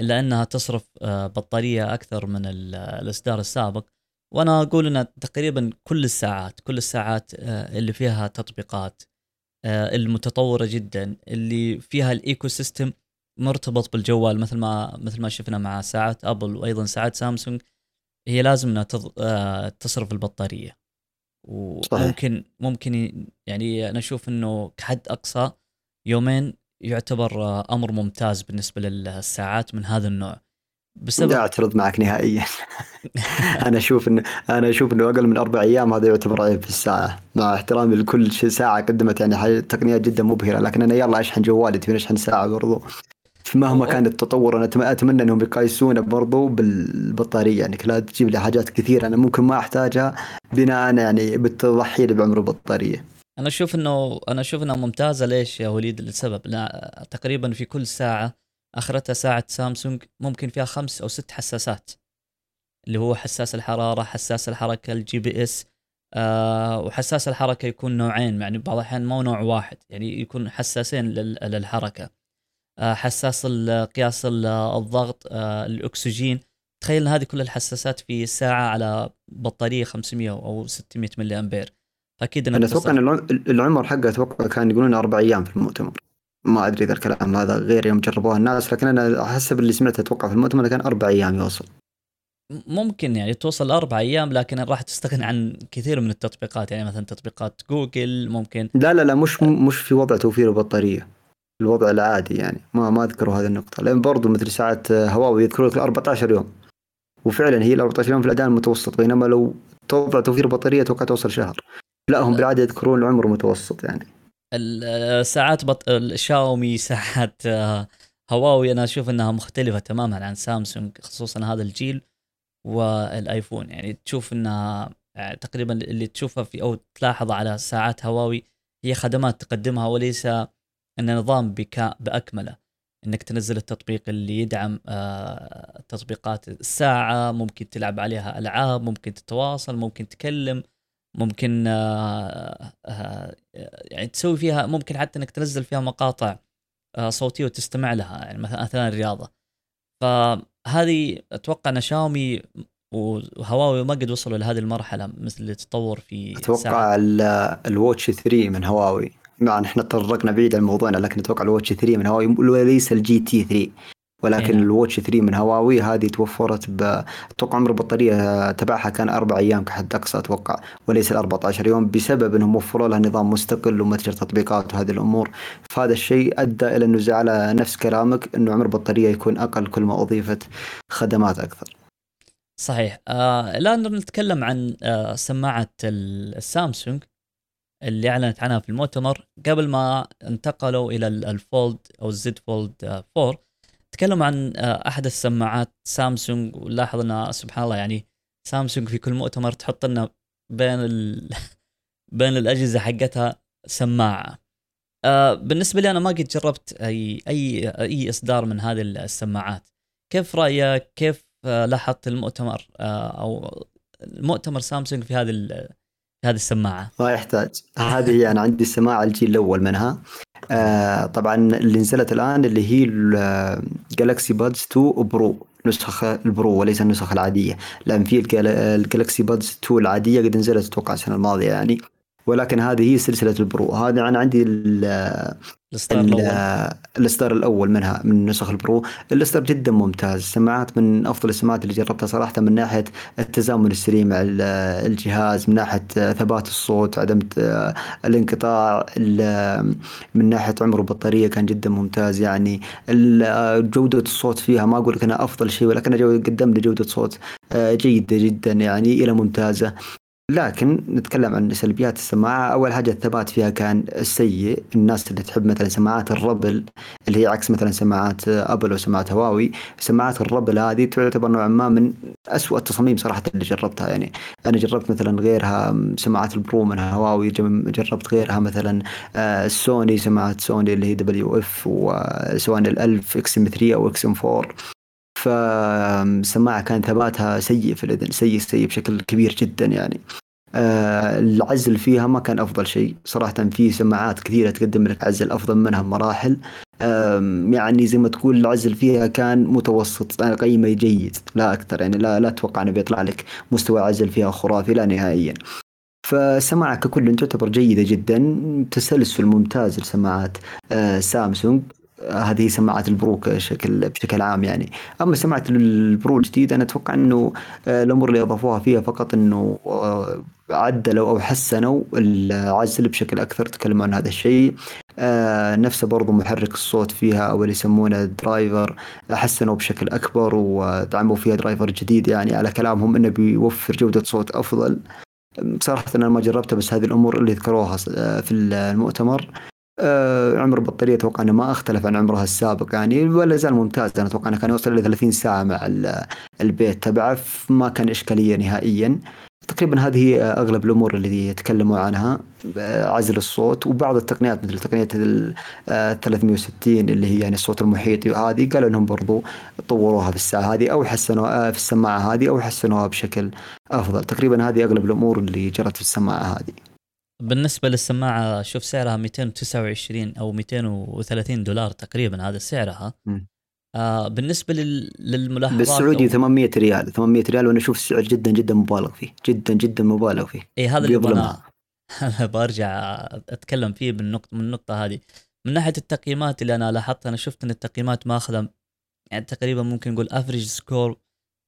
إلا إنها تصرف آه، بطارية أكثر من الإصدار السابق وأنا أقول إن تقريبا كل الساعات كل الساعات اللي فيها تطبيقات المتطورة جدا اللي فيها ال ecosystem مرتبط بالجوال مثل ما مثل ما شفنا مع ساعات أبل وأيضا ساعات سامسونج هي لازم انها آه، تصرف البطارية. وممكن ممكن يعني أنا أشوف إنه كحد أقصى يومين يعتبر آه، أمر ممتاز بالنسبة للساعات من هذا النوع. بسبب لا اعترض معك نهائيا. أنا أشوف انه أنا أشوف إنه أقل من أربع أيام هذا يعتبر عيب في الساعة. مع احترامي لكل ساعة قدمت يعني تقنيات جدا مبهرة. لكن أنا يلا أشحن جوالي تبي أشحن ساعة برضو. مهما كان التطور أنا أتمنى إنهم يقايسونه برضو بالبطارية. يعني لا تجيب لي حاجات كثيرة أنا ممكن ما أحتاجها بناء يعني لي بعمر البطارية. أنا أشوف انه أنا أشوف إنها ممتازة. ليش يا وليد؟ لسبب. لا تقريبا في كل ساعة آخرتها ساعة سامسونج ممكن فيها خمس أو ست حساسات. اللي هو حساس الحرارة حساس الحركة ال GPS آه وحساس الحركة يكون نوعين يعني بعض الأحيان مو نوع واحد يعني يكون حساسين للحركة. آه حساس قياس الضغط آه الأكسجين. تخيل هذه كل الحساسات في ساعة على بطارية 500 أو 600 ملي أمبير. فأكيد أنا أتوقع إن العمر حقه أتوقع كان يقولون أربع أيام في المؤتمر. ما أدري إذا الكلام هذا غير يوم جربوها الناس لكن أنا حسب اللي سمعته أتوقع في المؤتمر كان أربع أيام يوصل. ممكن يعني توصل أربع أيام لكن راح تستغني عن كثير من التطبيقات. يعني مثلا تطبيقات جوجل ممكن. لا لا لا مش مش في وضع توفير البطاريه الوضع العادي يعني. ما ما اذكروا هذه النقطة. لأن برضو مثل ساعات هواوي يذكروا لك 14 يوم. وفعلا هي ال 14 يوم في الاداء المتوسط بينما لو توضع توفير بطاريه أتوقع توصل شهر. لا هم بالعادة يذكرون العمر متوسط يعني. الساعات بط... الشاومي ساعات آه، هواوي أنا أشوف إنها مختلفة تماما عن سامسونج خصوصا هذا الجيل والآيفون. يعني تشوف انها آه، تقريبا اللي تشوفها في أو تلاحظ على ساعات هواوي هي خدمات تقدمها وليس إن نظام بكاء بأكمله. إنك تنزل التطبيق اللي يدعم آه، تطبيقات الساعة ممكن تلعب عليها ألعاب ممكن تتواصل ممكن تكلم ممكن آه، آه، يعني تسوي فيها ممكن حتى إنك تنزل فيها مقاطع آه، صوتية وتستمع لها يعني مثلا أثناء الرياضة. فهذه أتوقع إن شاومي وهواوي ما قد وصلوا لهذه المرحلة مثل التطور في أتوقع ال Watch 3 من هواوي. مع إحنا تطرقنا بعيد عن موضوعنا لكن أتوقع ال Watch 3 من هواوي وليس ال GT 3 ولكن يعني. ال Watch 3 من هواوي هذه توفرت ب أتوقع عمر البطارية تبعها كان أربع أيام كحد أقصى أتوقع وليس ال 14 يوم بسبب إنهم وفروا لها نظام مستقل ومتجر تطبيقات وهذه الأمور فهذا الشيء أدى إلى أنه على نفس كلامك إنه عمر البطارية يكون أقل كل ما أضيفت خدمات أكثر. صحيح آه الآن نتكلم عن آه سماعة السامسونج اللي أعلنت عنها في المؤتمر قبل ما انتقلوا إلى الفولد أو الزد فولد 4 تكلموا عن آه، احدث سماعات سامسونج. ولاحظ ان سبحان الله يعني سامسونج في كل مؤتمر تحط لنا بين ال... بين الأجهزة حقتها سماعة. آه بالنسبة لي أنا ما قد جربت أي أي أي إصدار من هذه السماعات. كيف رأيك؟ كيف آه لاحظت المؤتمر؟ أو المؤتمر سامسونج في هذه هذه السماعة؟ ما يحتاج. هذه يعني عندي السماعة الجيل الأول منها. آه طبعا اللي نزلت الآن اللي هي ال Galaxy Buds 2 Pro نسخة ال Pro وليس النسخة العادية. لأن في ال Galaxy Buds 2 العادية قد نزلت أتوقع السنة الماضية يعني. ولكن هذه هي سلسلة ال Pro. هذا أنا عندي الاصدار الأول. الأول منها من نسخ ال Pro. الاصدار جدا ممتاز. السماعات من أفضل السماعات اللي جربتها صراحة من ناحية التزامن السريع مع الجهاز من ناحية ثبات الصوت عدم الانقطاع من ناحية عمر البطارية كان جدا ممتاز. يعني جودة الصوت فيها ما أقول لك إنها أفضل شيء ولكن قدم لي جوده صوت آه، جيدة جدا يعني إلى ممتازة. لكن نتكلم عن سلبيات السماعة. أول حاجة الثبات فيها كان سيء الناس اللي تحب مثلا سماعات الربل اللي هي عكس مثلا سماعات أبل وسماعات هواوي. سماعات الربل هذه تعتبر نوعا ما من أسوأ التصاميم صراحة اللي جربتها. يعني أنا جربت مثلا غيرها سماعات ال Pro من هواوي جربت غيرها مثلا السوني آه، سماعات سوني اللي هي WF وسواء الألف XM3 أو XM4 فالسماعة كان ثباتها سيء في الأذن سيء سيء بشكل كبير جدا يعني. آه العزل فيها ما كان أفضل شيء. صراحة في سماعات كثيرة تقدم لك عزل أفضل منها بمراحل. يعني زي ما تقول العزل فيها كان متوسط أنا أقيمه جيد لا أكثر يعني لا لا أتوقع إنه بيطلع لك مستوى عزل فيها خرافي لا نهائيا. فالسماعة ككل تعتبر جيدة جدا تسلسل ممتاز لسماعات آه سامسونج. هذه سماعات ال Pro بشكل بشكل عام يعني. أما سماعة ال Pro الجديد أنا أتوقع إنه آه، الأمور اللي أضافوها فيها فقط إنه آه، عدلوا أو حسنوا العزل بشكل أكثر تكلموا عن هذا الشيء. آه نفسه برضو محرك الصوت فيها أو اللي يسمونه driver حسنوا بشكل أكبر ودعموا فيها درايفر جديد يعني. على كلامهم إنه بيوفر جودة صوت أفضل. بصراحه أنا ما جربتها بس هذه الأمور اللي ذكروها في المؤتمر. آه عمر البطارية أتوقع أنه ما أختلف عن عمرها السابق يعني ولا زال ممتاز أنا أتوقع أنه كان يوصل إلى 30 ساعة مع البيت تبعه ما كان إشكالية نهائيا. تقريبا هذه أغلب الأمور اللي تكلموا عنها عزل الصوت وبعض التقنيات مثل تقنية ال 360 اللي هي يعني الصوت المحيطي وهذه قالوا إنهم برضو طوروها في الساعة هذه أو حسنوها في السماعة هذه أو حسنوها بشكل أفضل. تقريبا هذه أغلب الأمور اللي جرت في السماعة هذه. بالنسبة للسماعة شوف سعرها 229 أو 230 دولار تقريبا هذا سعرها. آه بالنسبة لل... للملاحظات بالسعودي أو... 800 ريال 800 ريال وأنا أشوف السعر جدا جدا مبالغ فيه جدا جدا مبالغ فيه. إي هذا اللي أنا برجع أتكلم فيه بالنقطة من النقطة هذه. من ناحية التقييمات اللي أنا لاحظتها أنا شفت أن التقييمات ماخذة يعني تقريبا ممكن نقول average score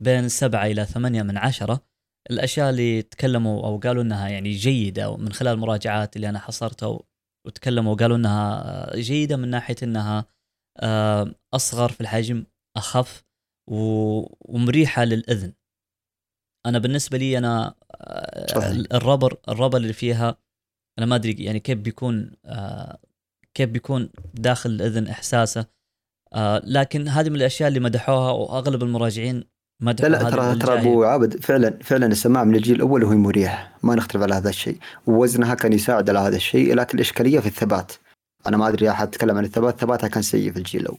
بين سبعة إلى ثمانية من عشرة. الأشياء اللي تكلموا أو قالوا إنها يعني جيدة من خلال المراجعات اللي أنا حصرتها وتكلموا وقالوا إنها جيدة من ناحية إنها آه، أصغر في الحجم أخف ومريحة للإذن. أنا بالنسبة لي أنا آه، ال rubber ال rubber اللي فيها أنا ما أدري يعني كيف بيكون آه، كيف بيكون داخل الإذن إحساسه لكن هذه من الأشياء اللي مدحوها وأغلب المراجعين لا لا ترى ترى أبو عابد فعلا فعلا السماعه من الجيل الأول وهي مريح. ما نختلف على هذا الشيء. ووزنها كان يساعد على هذا الشيء لكن الإشكالية في الثبات. أنا ما أدري أحد تكلم عن الثبات. ثباتها كان سيء في الجيل الأول.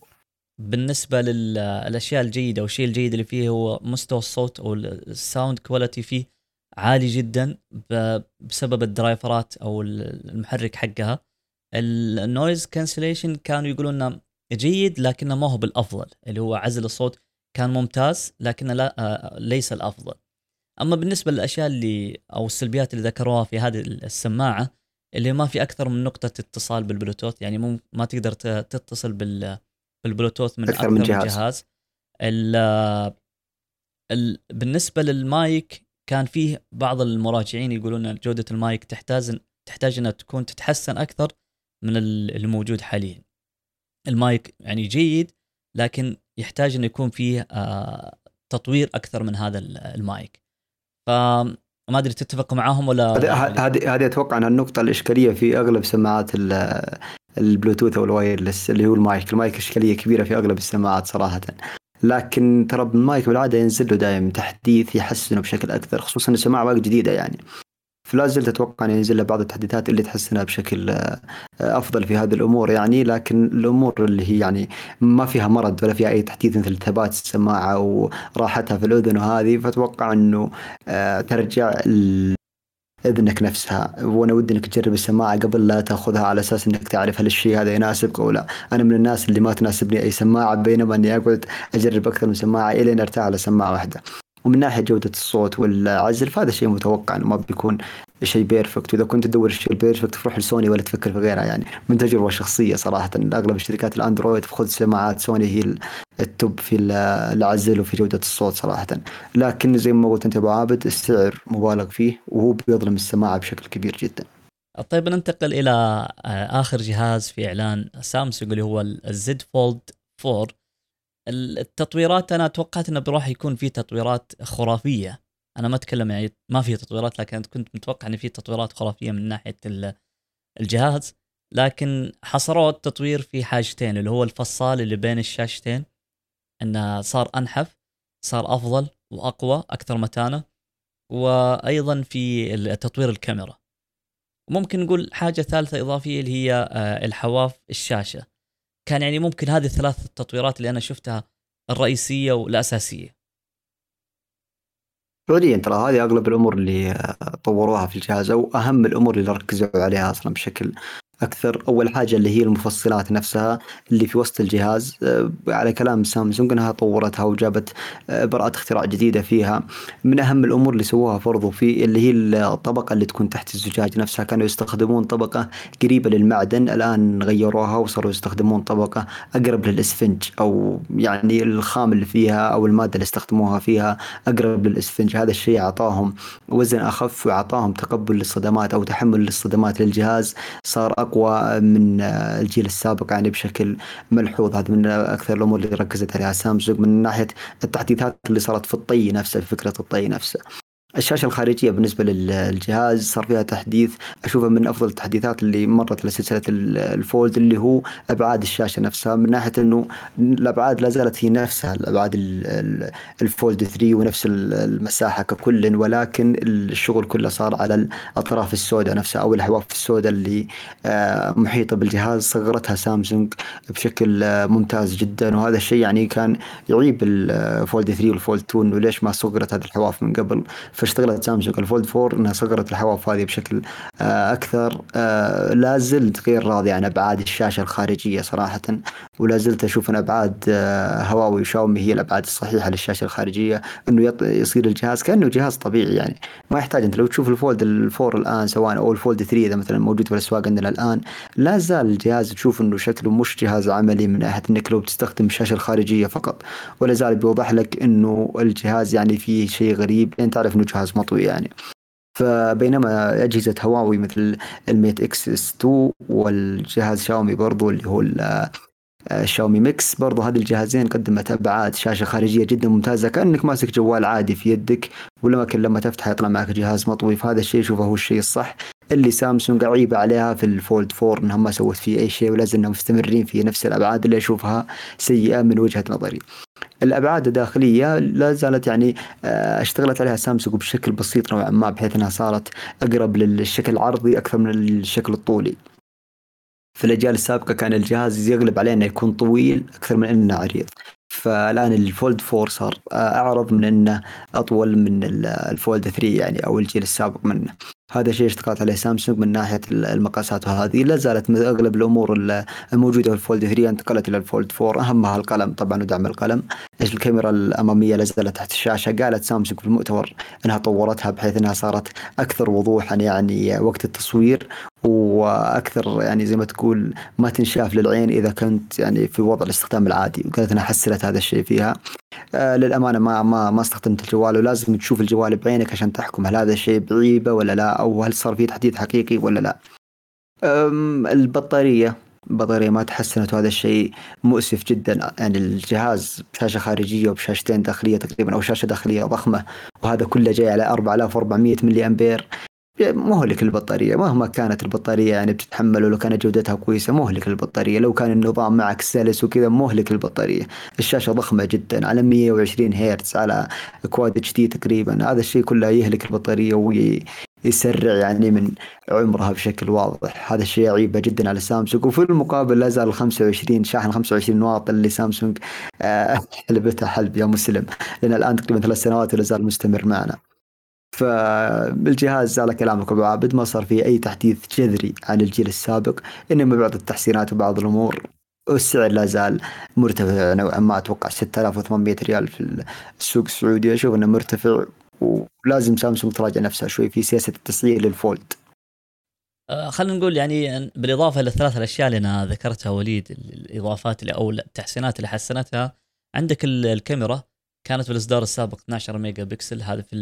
بالنسبة للاشياء الجيدة والشيء الجيد اللي فيه هو مستوى الصوت أو ال sound quality فيه عالي جدا بسبب ال driverات أو المحرك حقها. ال noise cancellation كانوا يقولون إنه جيد لكنه ما هو بالأفضل اللي هو عزل الصوت كان ممتاز لكنه لا آه، ليس الأفضل. أما بالنسبة للأشياء اللي أو السلبيات اللي ذكروها في هذه السماعة اللي ما في أكثر من نقطة اتصال بالبلوتوث يعني مو ما تقدر تتصل بال بالبلوتوث من أكثر, من جهاز, جهاز. ال ال بالنسبة للمايك كان فيه بعض المراجعين يقولون جودة المايك تحتاج تحتاج إنها تكون تتحسن أكثر من الموجود حاليا. المايك يعني جيد لكن يحتاج إنه يكون فيه آه، تطوير أكثر من هذا المايك. فما أدري تتفق معاهم ولا هذه هذه أتوقع انها النقطة الإشكالية في أغلب سماعات البلوتوث أو ال wireless اللي هو المايك. المايك إشكالية كبيرة في أغلب السماعات صراحة. لكن ترى المايك بالعادة ينزل له دائما تحديث يحسنه بشكل أكثر خصوصا السماعه وايد جديدة يعني. فلا زلت أتوقع أن ينزل له بعض التحديثات اللي تحسنها بشكل آه، أفضل في هذه الأمور يعني لكن الأمور اللي هي يعني ما فيها ولا فيها أي تحديث مثل ثبات السماعة وراحتها في الأذن وهذه فأتوقع أنه آه، ترجع اذنك نفسها. وأنا ودي أنك تجرب السماعة قبل لا تأخذها على أساس أنك تعرف هل الشيء هذا يناسبك أو لا. أنا من الناس اللي ما تناسبني أي سماعة بينما أني أقعد أجرب أكثر من سماعة الين أرتاح على سماعة واحدة. ومن ناحية جودة الصوت والعزل فهذا شيء متوقع إنه ما بيكون شيء perfect وإذا كنت تدور الشيء ال perfect تروح لسوني ولا تفكر في غيرها. يعني من تجربة شخصية صراحة أغلب الشركات الأندرويد خذ سماعات سوني هي ال top في العزل وفي جودة الصوت صراحة. لكن زي ما قلت أنت أبو عابد السعر مبالغ فيه وهو بيظلم السماعة بشكل كبير جدا. طيب ننتقل إلى آه، آخر جهاز في إعلان سامسونج اللي هو الزد فولد 4 التطويرات أنا توقعت إنه بروح يكون في تطويرات خرافية. أنا ما أتكلم يعني ما في تطويرات لكن كنت متوقع إن في تطويرات خرافية من ناحية الجهاز. لكن حصروا التطوير في حاجتين اللي هو الفصال اللي بين الشاشتين إنه صار أنحف صار أفضل وأقوى أكثر متانة وأيضا في تطوير الكاميرا. ممكن نقول حاجة ثالثة إضافية اللي هي آه، الحواف الشاشة. كان يعني ممكن هذه الثلاث التطويرات اللي أنا شفتها الرئيسية والأساسية. فعليا ترى هذه أغلب الأمور اللي طوروها في الجهاز أو أهم الأمور اللي ركزوا عليها أصلا بشكل أكثر أول حاجة اللي هي المفصلات نفسها اللي في وسط الجهاز آه، على كلام سامسونج انها طورتها وجابت آه، براءة اختراع جديدة فيها. من أهم الأمور اللي سووها برضو في اللي هي الطبقة اللي تكون تحت الزجاج نفسها كانوا يستخدمون طبقة قريبة للمعدن الآن غيروها وصاروا يستخدمون طبقة أقرب للإسفنج أو يعني الخام اللي فيها أو المادة اللي استخدموها فيها أقرب للإسفنج. هذا الشيء أعطاهم وزن أخف وأعطاهم تقبل للصدمات أو تحمل للصدمات للجهاز. صار أقوى من الجيل السابق يعني بشكل ملحوظ. هذا من أكثر الأمور اللي ركزت عليها. سامسونج من ناحية التحديثات اللي صارت في الطي نفسه فكرة الطي نفسه. الشاشة الخارجية بالنسبة للجهاز صار فيها تحديث. أشوفه من أفضل التحديثات اللي مرت لسلسله الفولد اللي هو أبعاد الشاشة نفسها من ناحية إنه الأبعاد لا زالت هي نفسها الأبعاد الفولد 3 ونفس المساحة ككل ولكن الشغل كله صار على الأطراف السوداء نفسها أو الحواف السوداء اللي آه، محيطة بالجهاز. صغرتها سامسونج بشكل آه، ممتاز جدا وهذا الشيء يعني كان يعيب الفولد 3 والفولد 2 إنه ليش ما صغرت هذه الحواف من قبل؟ فاشتغلت سامسونج الفولد 4 إنها صغرت الحواف هذه بشكل آه، أكثر. آه، لا زلت غير راضي عن أبعاد الشاشة الخارجية صراحة ولا زلت أشوف أن أبعاد آه، هواوي وشاومي هي الأبعاد الصحيحة للشاشة الخارجية إنه يصير الجهاز كأنه جهاز طبيعي يعني. ما يحتاج أنت لو تشوف الفولد الفور الآن سواء أو الفولد 3 إذا مثلا موجود في الأسواق عندنا الآن لا زال الجهاز تشوف إنه شكله مش جهاز عملي من ناحية إنك لو بتستخدم الشاشة الخارجية فقط. ولا زال بيوضح لك إنه الجهاز يعني فيه شيء غريب. لين تعرف إنه جهاز مطوي يعني. فبينما أجهزة هواوي مثل الميت إكس إس 2 والجهاز شاومي برضو اللي هو شاومي ميكس برضو هذه الجهازين قدمت أبعاد شاشة خارجية جدا ممتازة كأنك ماسك جوال عادي في يدك ولكن لما تفتح يطلع معك جهاز مطوي فهذا الشيء شوفه هو الشيء الصح. اللي سامسونج عيبه عليها في الفولد 4 انها ما سوت فيه أي شيء ولا زلنا مستمرين في نفس الأبعاد اللي أشوفها سيئة من وجهة نظري. الأبعاد الداخلية لا زالت يعني آه، اشتغلت عليها سامسونج بشكل بسيط نوعا ما بحيث إنها صارت أقرب للشكل العرضي أكثر من الشكل الطولي. في الأجيال السابقة كان الجهاز يغلب عليه إنه يكون طويل أكثر من إنه عريض. فالآن الفولد 4 صار آه، أعرض من إنه أطول من الفولد 3 يعني أو الجيل السابق منه. هذا شيء اشتغلت عليه سامسونج من ناحية المقاسات وهذه. لا زالت أغلب الأمور الموجودة في الفولد. 3 انتقلت إلى الفولد 4 أهمها القلم طبعا ودعم القلم. الكاميرا الأمامية لا زالت تحت الشاشة. قالت سامسونج في المؤتمر إنها طورتها بحيث إنها صارت أكثر وضوحا يعني وقت التصوير. وأكثر يعني زي ما تقول ما تنشاف للعين إذا كنت يعني في وضع الاستخدام العادي وقالت انها حسنت هذا الشيء فيها. آه للأمانة ما ما ما استخدمت الجوال ولازم تشوف الجوال بعينك عشان تحكم هل هذا الشيء بعيبة ولا لا أو هل صار فيه تحديث حقيقي ولا لا. البطارية البطارية ما تحسنت وهذا الشيء مؤسف جدا. يعني الجهاز بشاشة خارجية وبشاشتين داخلية تقريبا أو شاشة داخلية ضخمة وهذا كله جاي على 4400 ملي أمبير. مهلك البطارية مهما كانت البطارية يعني بتتحمل ولو كانت جودتها كويسة مهلك البطارية. لو كان النظام معك سلس وكذا مهلك البطارية. الشاشة ضخمة جدا على 120 هرتز على كواد اتش دي تقريبا. هذا الشيء كله يهلك البطارية ويسرع يعني من عمرها بشكل واضح. هذا الشيء عيبة جدا على سامسونج. وفي المقابل لا زال ال 25 شاحن 25 واط اللي سامسونج آه، حلبتها حلب يا مسلم. لأن الآن تقريبا ثلاث سنوات ولا زال مستمر معنا. فالجهاز على كلامك أبو عابد ما صار فيه أي تحديث جذري عن الجيل السابق إنما بعض التحسينات وبعض الأمور والسعر لا زال مرتفع نوعا ما أتوقع 6800 ريال في السوق السعودي أشوف إنه مرتفع ولازم سامسونج تراجع نفسها شوي في سياسة التسعير للفولد. آه، خلينا نقول يعني بالإضافة للثلاث الأشياء اللي أنا ذكرتها وليد الإضافات اللي أو التحسينات اللي حسنتها عندك الكاميرا كانت في الإصدار السابق 12 ميجا بكسل هذا في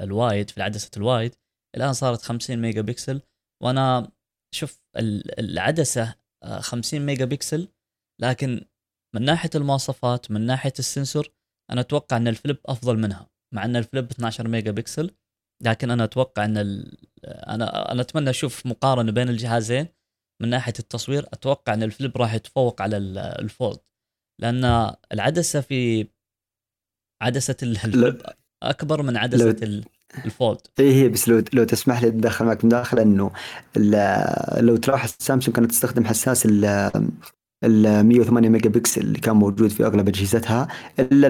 ال wide في عدسه ال wide. الآن صارت 50 ميجا بكسل. وأنا شوف العدسة 50 آه، ميجا بكسل. لكن من ناحية المواصفات من ناحية ال sensor أنا أتوقع إن الفليب أفضل منها مع إن الفليب 12 ميجا بكسل. لكن أنا أتوقع إن أنا أنا أتمنى أشوف مقارنة بين الجهازين. من ناحية التصوير أتوقع إن الفليب راح يتفوق على الفولد. لأن العدسة في عدسة الفليب أكبر من عدسة لو... الفولد. اي هي بس لو لو تسمح لي أتدخل معك. مداخله إنه لو تلاحظ سامسونج كانت تستخدم حساس ال 108 ميجا بكسل اللي كان موجود في أغلب أجهزتها. إلا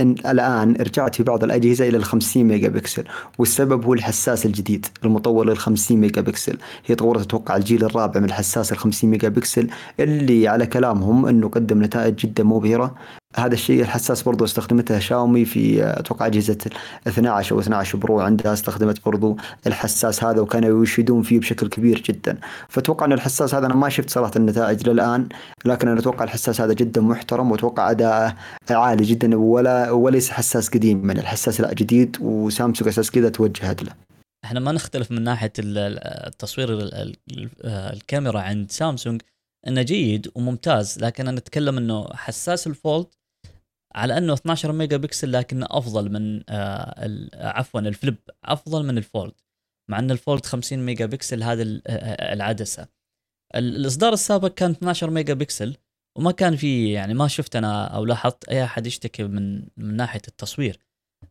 أن الان رجعت في بعض الأجهزة إلى ال 50 ميجا بكسل. والسبب هو الحساس الجديد المطور لل 50 ميجا بكسل. هي طورت أتوقع الجيل الرابع من الحساس ال 50 ميجا بكسل اللي على كلامهم إنه قدم نتائج جدا مبهرة. هذا الشيء الحساس برضو استخدمته شاومي في أتوقع اجهزه 12 أو 12 برو عندها استخدمت برضو الحساس هذا وكانوا يشيدون فيه بشكل كبير جدا. فأتوقع أن الحساس هذا أنا ما شفت صراحة النتائج للآن لكن أنا أتوقع الحساس هذا جدا محترم وأتوقع أداءه عالي جدا ولا وليس حساس قديم من الحساس لا جديد وسامسونج أساس كذا توجهت له. إحنا ما نختلف من ناحية التصوير الكاميرا عند سامسونج. إنه جيد وممتاز لكن أنا أتكلم إنه حساس الفولد على إنه 12 ميجا بكسل لكنه أفضل من آه عفوا الفليب أفضل من الفولد مع إن الفولد 50 ميجا بكسل هذه آه، آه، العدسة. الإصدار السابق كان 12 ميجا بكسل وما كان في يعني ما شفت أنا أو لاحظت أي أحد يشتكي من من ناحية التصوير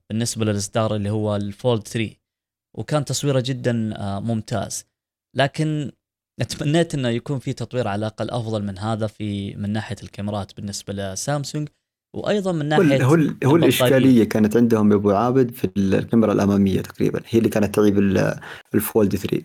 بالنسبة للإصدار اللي هو الفولد 3 وكان تصويره جدا آه، ممتاز. لكن اتمنيت إنه يكون في تطوير على الأقل أفضل من هذا في من ناحية الكاميرات بالنسبة لسامسونج وأيضا من ناحية هو هو الإشكالية كانت عندهم يا ابو عابد في الكاميرا الأمامية تقريبا هي اللي كانت تعيب الفولد 3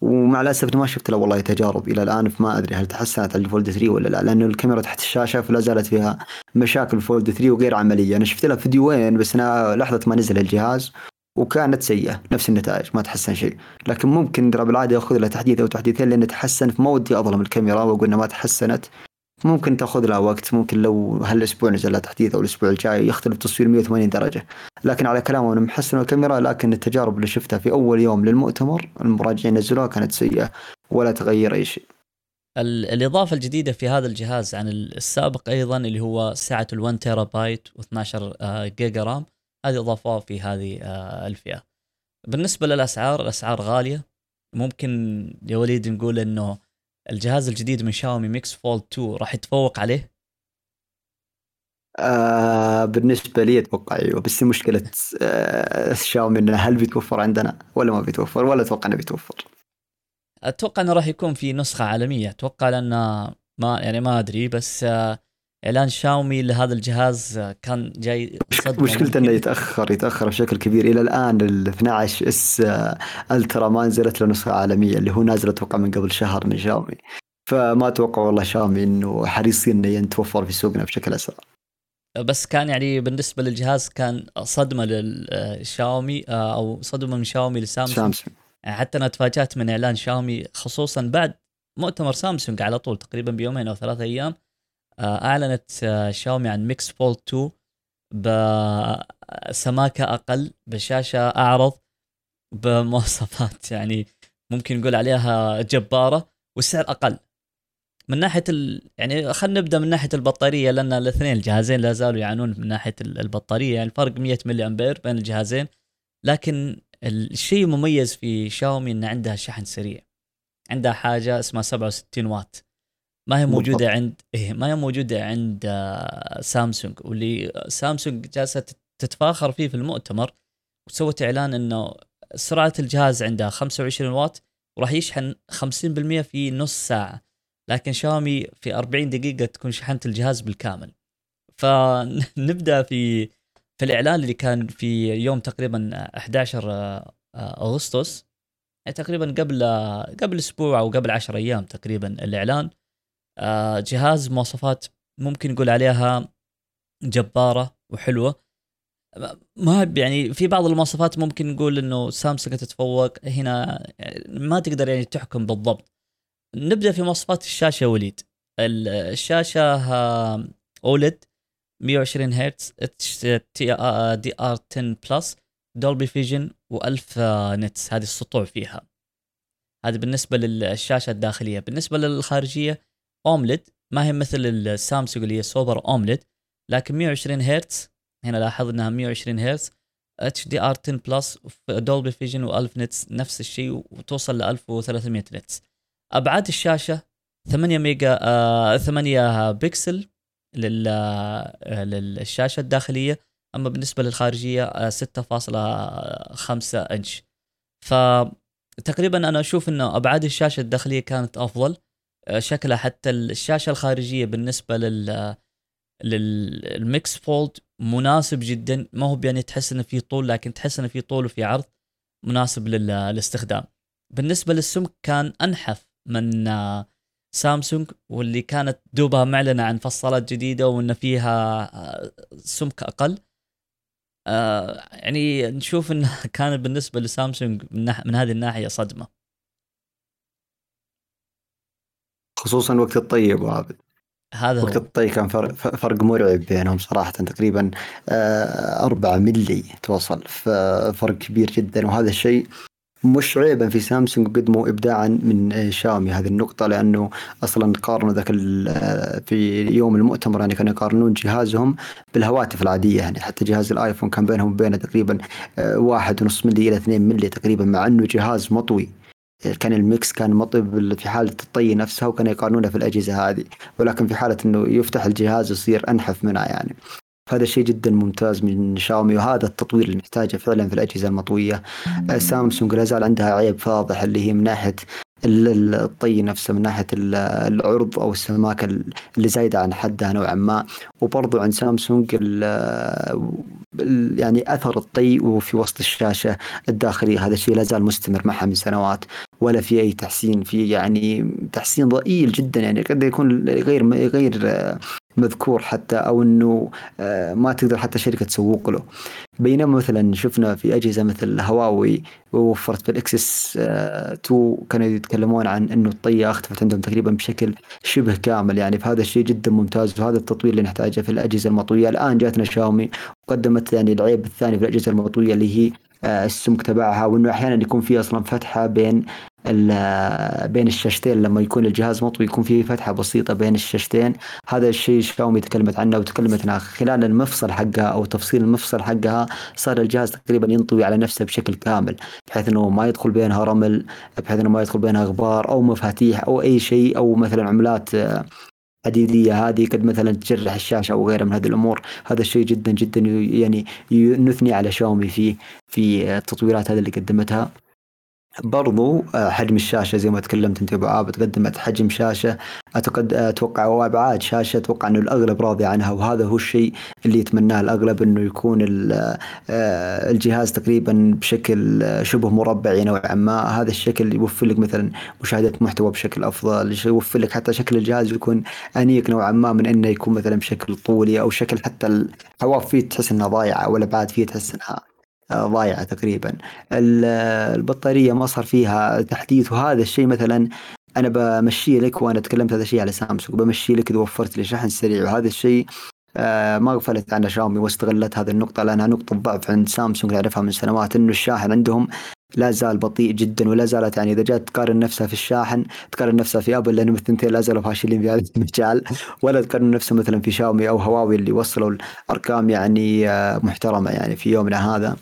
ومع الأسف ما شفت له والله تجارب إلى الآن فما أدري هل تحسنت على الفولد 3 ولا لا لأنه الكاميرا تحت الشاشة فلا زالت فيها مشاكل الفولد 3 وغير عملية. أنا شفت لها فيديوين بس أنا لحظة ما نزل الجهاز. وكانت سيئة نفس النتائج ما تحسن شيء. لكن ممكن ترى بالعاده يأخذ لها تحديث أو تحديثين لأن تحسن فما ودي أظلم الكاميرا واقول انها ما تحسنت. ممكن تأخذ لها وقت ممكن لو هالأسبوع نزل لها تحديث أو الأسبوع الجاي يختلف تصوير 180 درجة. لكن على كلامه انه محسن الكاميرا لكن التجارب اللي شفتها في أول يوم للمؤتمر المراجعين نزلوها كانت سيئة ولا تغير أي شيء. الإضافة الجديدة في هذا الجهاز عن السابق أيضا اللي هو سعة ال1 تيرا بايت و12 جيجا RAM هذه إضافة في هذه آه، الفئة. بالنسبة للأسعار الأسعار غالية. ممكن يا وليد نقول أنه الجهاز الجديد من شاومي Mix Fold 2 راح يتفوق عليه؟ آه بالنسبة لي أتوقع أيوه. بس مشكلة آه شاومي إنه هل بيتوفر عندنا ولا ما بيتوفر؟ ولا أتوقع إنه بيتوفر. أتوقع إنه راح يكون في نسخة عالمية. أتوقع لأن ما يعني ما أدري بس آه إعلان شاومي لهذا الجهاز كان جاي مشكلته إنه يتأخر يتأخر بشكل كبير. إلى الآن ال 12 اس ألترا ما نزلت له نسخة عالمية اللي هو نازل أتوقع من قبل شهر من شاومي فما أتوقع والله شاومي إنه حريصين إنه يتوفر في سوقنا بشكل أسرع. بس كان يعني بالنسبة للجهاز كان صدمة للشاومي آه، أو صدمة من شاومي لسامسونج. سامسونج. يعني حتى أنا تفاجأت من إعلان شاومي خصوصا بعد مؤتمر سامسونج على طول تقريبا بيومين أو ثلاثة أيام. أعلنت آه، شاومي عن Mix Fold 2 بسماكة أقل بشاشة أعرض بمواصفات يعني ممكن نقول عليها جبارة والسعر أقل. من ناحية ال... يعني خلينا نبدأ من ناحية البطارية لأن الاثنين الجهازين لا زالوا يعانون من ناحية البطارية يعني الفرق 100 ملي أمبير بين الجهازين. لكن الشيء المميز في شاومي إن عندها شحن سريع. عندها حاجة اسمها 67 واط. ما هي موجودة عند إيه ما هي موجودة عند آه، سامسونج واللي سامسونج جالسة تتفاخر فيه في المؤتمر وسوت إعلان إنه سرعة الجهاز عندها 25 واط وراح يشحن 50% في نص ساعة. لكن شاومي في 40 دقيقة تكون شحنت الجهاز بالكامل. فنبدا في في الإعلان اللي كان في يوم تقريبا 11 آه، أغسطس. يعني تقريبا قبل قبل أسبوع أو قبل 10 أيام تقريبا الإعلان. آه، جهاز مواصفات ممكن نقول عليها جبارة وحلوة. ما يعني في بعض المواصفات ممكن نقول إنه سامسونج تتفوق. هنا ما تقدر يعني تحكم بالضبط. نبدأ في مواصفات الشاشة وليد. الشاشة أولد 120 هرتز دي ار 10 بلس Dolby Vision و1000 نتس هذه السطوع فيها. هذا بالنسبة للشاشة الداخلية. بالنسبة للخارجية AMOLED ما هي مثل السامسونج اللي هي Super AMOLED لكن 120 هرتز هنا لاحظ إنها 120 هرتز HDR 10 plus Dolby Vision و1000 نتس نفس الشيء وتوصل ل 1300 نتس. أبعاد الشاشة 8 ميجا آه 8 بكسل لل آه للشاشة الداخلية أما بالنسبة للخارجية آه 6.5 إنش. فتقريبا أنا أشوف انه أبعاد الشاشة الداخلية كانت أفضل. آه شكلها حتى الشاشة الخارجية بالنسبة لل لل Mix Fold مناسب جدا. ما هو يعني تحس إنه في طول لكن تحس إنه في طول وفي عرض مناسب للاستخدام. بالنسبة للسمك كان أنحف من سامسونج واللي كانت دوبها معلنة عن فصالات جديدة وإن فيها آه، سمك أقل. آه، يعني نشوف إنه كانت بالنسبة لسامسونج من, من هذه الناحية صدمة. خصوصا وقت الطيب عابد هذا وقت الطي كان فرق, فرق مرعب بينهم صراحة تقريبا 4 آه، ملي توصل فرق كبير جدا. وهذا الشيء مش عيبا في سامسونج قدموا ابداعا من شاومي هذه النقطة لأنه أصلا قارنوا ذاك في يوم المؤتمر يعني كانوا يقارنون جهازهم بالهواتف العادية يعني. حتى جهاز الآيفون كان بينهم وبينه تقريبا آه، واحد ونص ملي إلى اثنين ملي تقريبا مع إنه جهاز مطوي. كان الميكس كان مطي في حالة الطي نفسها وكانوا يقارنونها في الأجهزة هذه ولكن في حالة أنه يفتح الجهاز يصير أنحف منها يعني. هذا شيء جدا ممتاز من شاومي وهذا التطوير اللي نحتاجه فعلا في الأجهزة المطوية. سامسونج لا زال عندها عيب فاضح اللي هي من ناحية الطي نفسه من ناحية العرض أو السماكه اللي زايدة عن حدها نوعا ما. وبرضو عند سامسونج يعني أثر الطي وفي وسط الشاشة الداخلية. هذا الشيء لا زال مستمر معها من سنوات ولا في أي تحسين. في يعني تحسين ضئيل جدا. يعني قد يكون غير غير مذكور حتى أو إنه آه، ما تقدر حتى شركة تسوق له. بينما مثلا شفنا في أجهزة مثل هواوي ووفرت في الإكسس 2 كانوا يتكلمون عن إنه الطيه اختفت عندهم تقريبا بشكل شبه كامل. يعني فهذا الشيء جدا ممتاز وهذا التطوير اللي نحتاجه في الأجهزة المطوية. الآن جاتنا شاومي وقدمت يعني العيب الثاني في الأجهزة المطوية اللي هي آه، السمك تبعها وإنه أحيانا يكون في أصلا فتحة بين بين الشاشتين لما يكون الجهاز مطوي يكون في فتحة بسيطة بين الشاشتين. هذا الشيء شاومي تكلمت عنه وتكلمت عنه. خلال المفصل حقها أو تفصيل المفصل حقها صار الجهاز تقريبا ينطوي على نفسه بشكل كامل بحيث إنه ما يدخل بينها رمل بحيث إنه ما يدخل بينها غبار أو مفاتيح أو أي شيء أو مثلا عملات حديديه هذه قد مثلا تجرح الشاشة أو غيرها من هذه الأمور. هذا الشيء جدا جدا يعني نثني على شاومي فيه في التطويرات هذه اللي قدمتها. برضو آه، حجم الشاشة زي ما تكلمت انت أبو عابد قدمت حجم شاشة. أتقد أتوقع وابعاد شاشة أتوقع إنه الأغلب راضي عنها وهذا هو الشيء اللي يتمناه الأغلب إنه يكون آه، الجهاز تقريبا بشكل شبه مربعي نوعا ما. هذا الشكل يوفر لك مثلا مشاهدة محتوى بشكل أفضل يوفر لك حتى شكل الجهاز يكون أنيق نوعا ما من إنه يكون مثلا بشكل طولي أو شكل حتى الحواف فيه تحس انها ضايعة والابعاد فيه تحس انها ضايعة تقريبا. البطارية ما صار فيها تحديث وهذا الشيء مثلا أنا بمشي لك وأنا تكلمت هذا الشيء على سامسونج بمشي لك إذا وفرت لي شحن سريع وهذا الشيء آه، ما غفلت عنها شاومي واستغلت هذه النقطة لأنها نقطة ضعف عند سامسونج نعرفها من سنوات إنه الشاحن عندهم لا زال بطيء جدا ولا زالت يعني إذا جات تقارن نفسها في الشاحن تقارن نفسها في ابل لانهم الثنتين لا زالوا فاشلين في هذا المجال ولا تقارن نفسها مثلا في شاومي أو هواوي اللي وصلوا الأرقام يعني آه، محترمة يعني في يومنا هذا.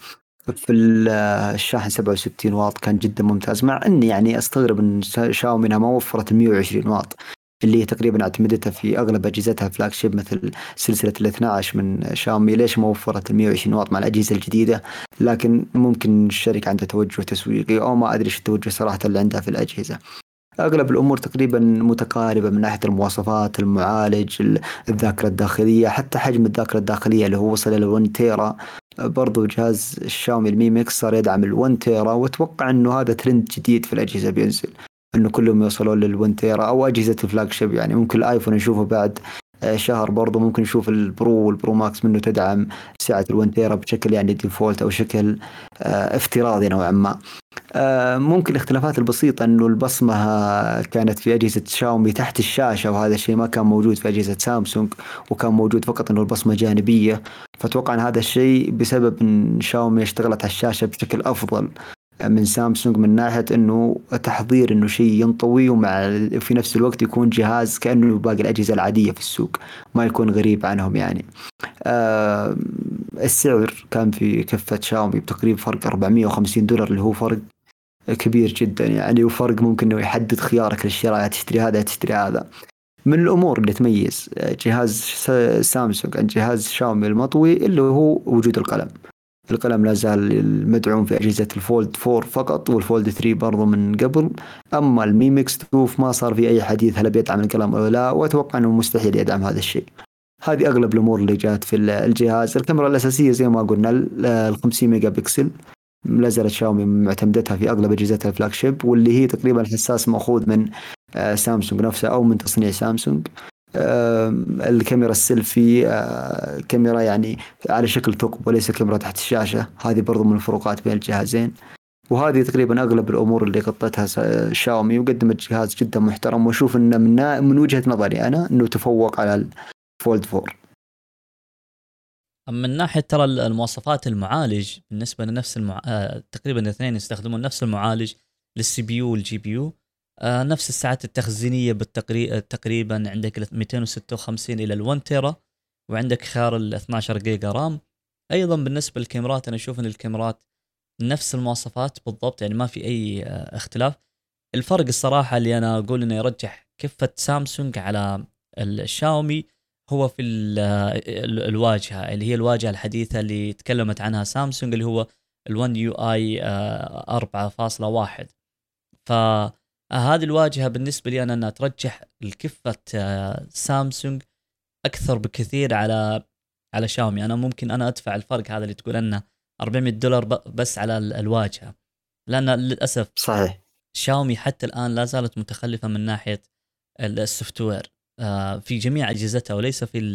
في الشاحن 67 واط كان جدا ممتاز مع إني يعني أستغرب إن شاومي ما وفرت 120 واط. اللي تقريبا أعتمدتها في أغلب أجهزتها فلاج شيب مثل سلسلة ال 12 من شاومي ليش ما وفرت ال 120 واط مع الأجهزة الجديدة؟ لكن ممكن الشركة عندها توجه تسويقي أو ما أدري إيش التوجه صراحة اللي عندها في الأجهزة. أغلب الأمور تقريبا متقاربة من ناحية المواصفات المعالج الذاكرة الداخلية حتى حجم الذاكرة الداخلية اللي هو وصل إلى 1 تيرا برضو جهاز الشاومي ال Mi Mix صار يدعم ال1 تيرا وأتوقع إنه هذا ترند جديد في الأجهزة بينزل. إنه كلهم يوصلون لل1 تيرا أو أجهزة ال flagship يعني ممكن الآيفون نشوفه بعد آه، شهر برضو ممكن نشوف ال Pro وال Pro Max منه تدعم سعة ال1 تيرا بشكل يعني default أو شكل آه، افتراضي نوعا ما. آه، ممكن الاختلافات البسيطة إنه البصمة كانت في أجهزة شاومي تحت الشاشة وهذا الشيء ما كان موجود في أجهزة سامسونج وكان موجود فقط إنه البصمة جانبية. فأتوقع إن هذا الشيء بسبب إن شاومي اشتغلت على الشاشة بشكل أفضل. من سامسونج من ناحية إنه تحضير إنه شيء ينطوي ومع في نفس الوقت يكون جهاز كأنه باقي الأجهزة العادية في السوق ما يكون غريب عنهم يعني. آه السعر كان في كفة شاومي بتقريبا فرق 450 دولار اللي هو فرق كبير جدا يعني وفرق ممكن إنه يحدد خيارك للشراء تشتري هذا تشتري هذا. من الأمور اللي تميز جهاز سامسونج عن جهاز شاومي المطوي اللي هو وجود القلم. القلم لا زال مدعوم في أجهزة ال Fold 4 فقط وال Fold 3 برضو من قبل. أما ال Mi Mix 2 ما صار في أي حديث هل بيدعم القلم أو لا وأتوقع أنه مستحيل يدعم هذا الشيء. هذه أغلب الأمور اللي جات في الجهاز. الكاميرا الأساسية زي ما قلنا ال 50 ميجا بكسل. لا زالت شاومي معتمدتها في أغلب أجهزتها ال flagship واللي هي تقريبا حساس مأخوذ من آه، سامسونج نفسها أو من تصنيع سامسونج. الكاميرا السيلفي آه، كاميرا يعني على شكل ثقب وليس كاميرا تحت الشاشة. هذه برضو من الفروقات بين الجهازين. وهذه تقريبا أغلب الأمور اللي غطتها شاومي وقدمت جهاز جدا محترم. وأشوف إنه من من وجهة نظري أنا إنه تفوق على الفولد 4 من ناحية ترى المواصفات المعالج بالنسبة لنفس المع... آه، تقريبا الاثنين يستخدمون نفس المعالج لل CPU وال GPU. آه، نفس السعات التخزينية بالتقريبا تقريبا عندك 256 إلى ال 1 تيرا وعندك خيار ال 12 جيجا RAM. أيضا بالنسبة للكاميرات أنا أشوف إن الكاميرات نفس المواصفات بالضبط يعني ما في أي آه، اختلاف. الفرق الصراحة اللي أنا أقول إنه يرجح كفة سامسونج على الشاومي هو في الواجهة اللي هي الواجهة الحديثة اللي تكلمت عنها سامسونج اللي هو ال1 يو اي 4.1 ف هذه الواجهة بالنسبة لي أنا أنها ترجح الكفة آه، سامسونج أكثر بكثير على على شاومي. أنا ممكن أنا أدفع الفرق هذا اللي تقول أنه 400 دولار بس على الواجهة. لأن للأسف صحيح. شاومي حتى الآن لا زالت متخلفة من ناحية ال software آه، في جميع أجهزتها وليس في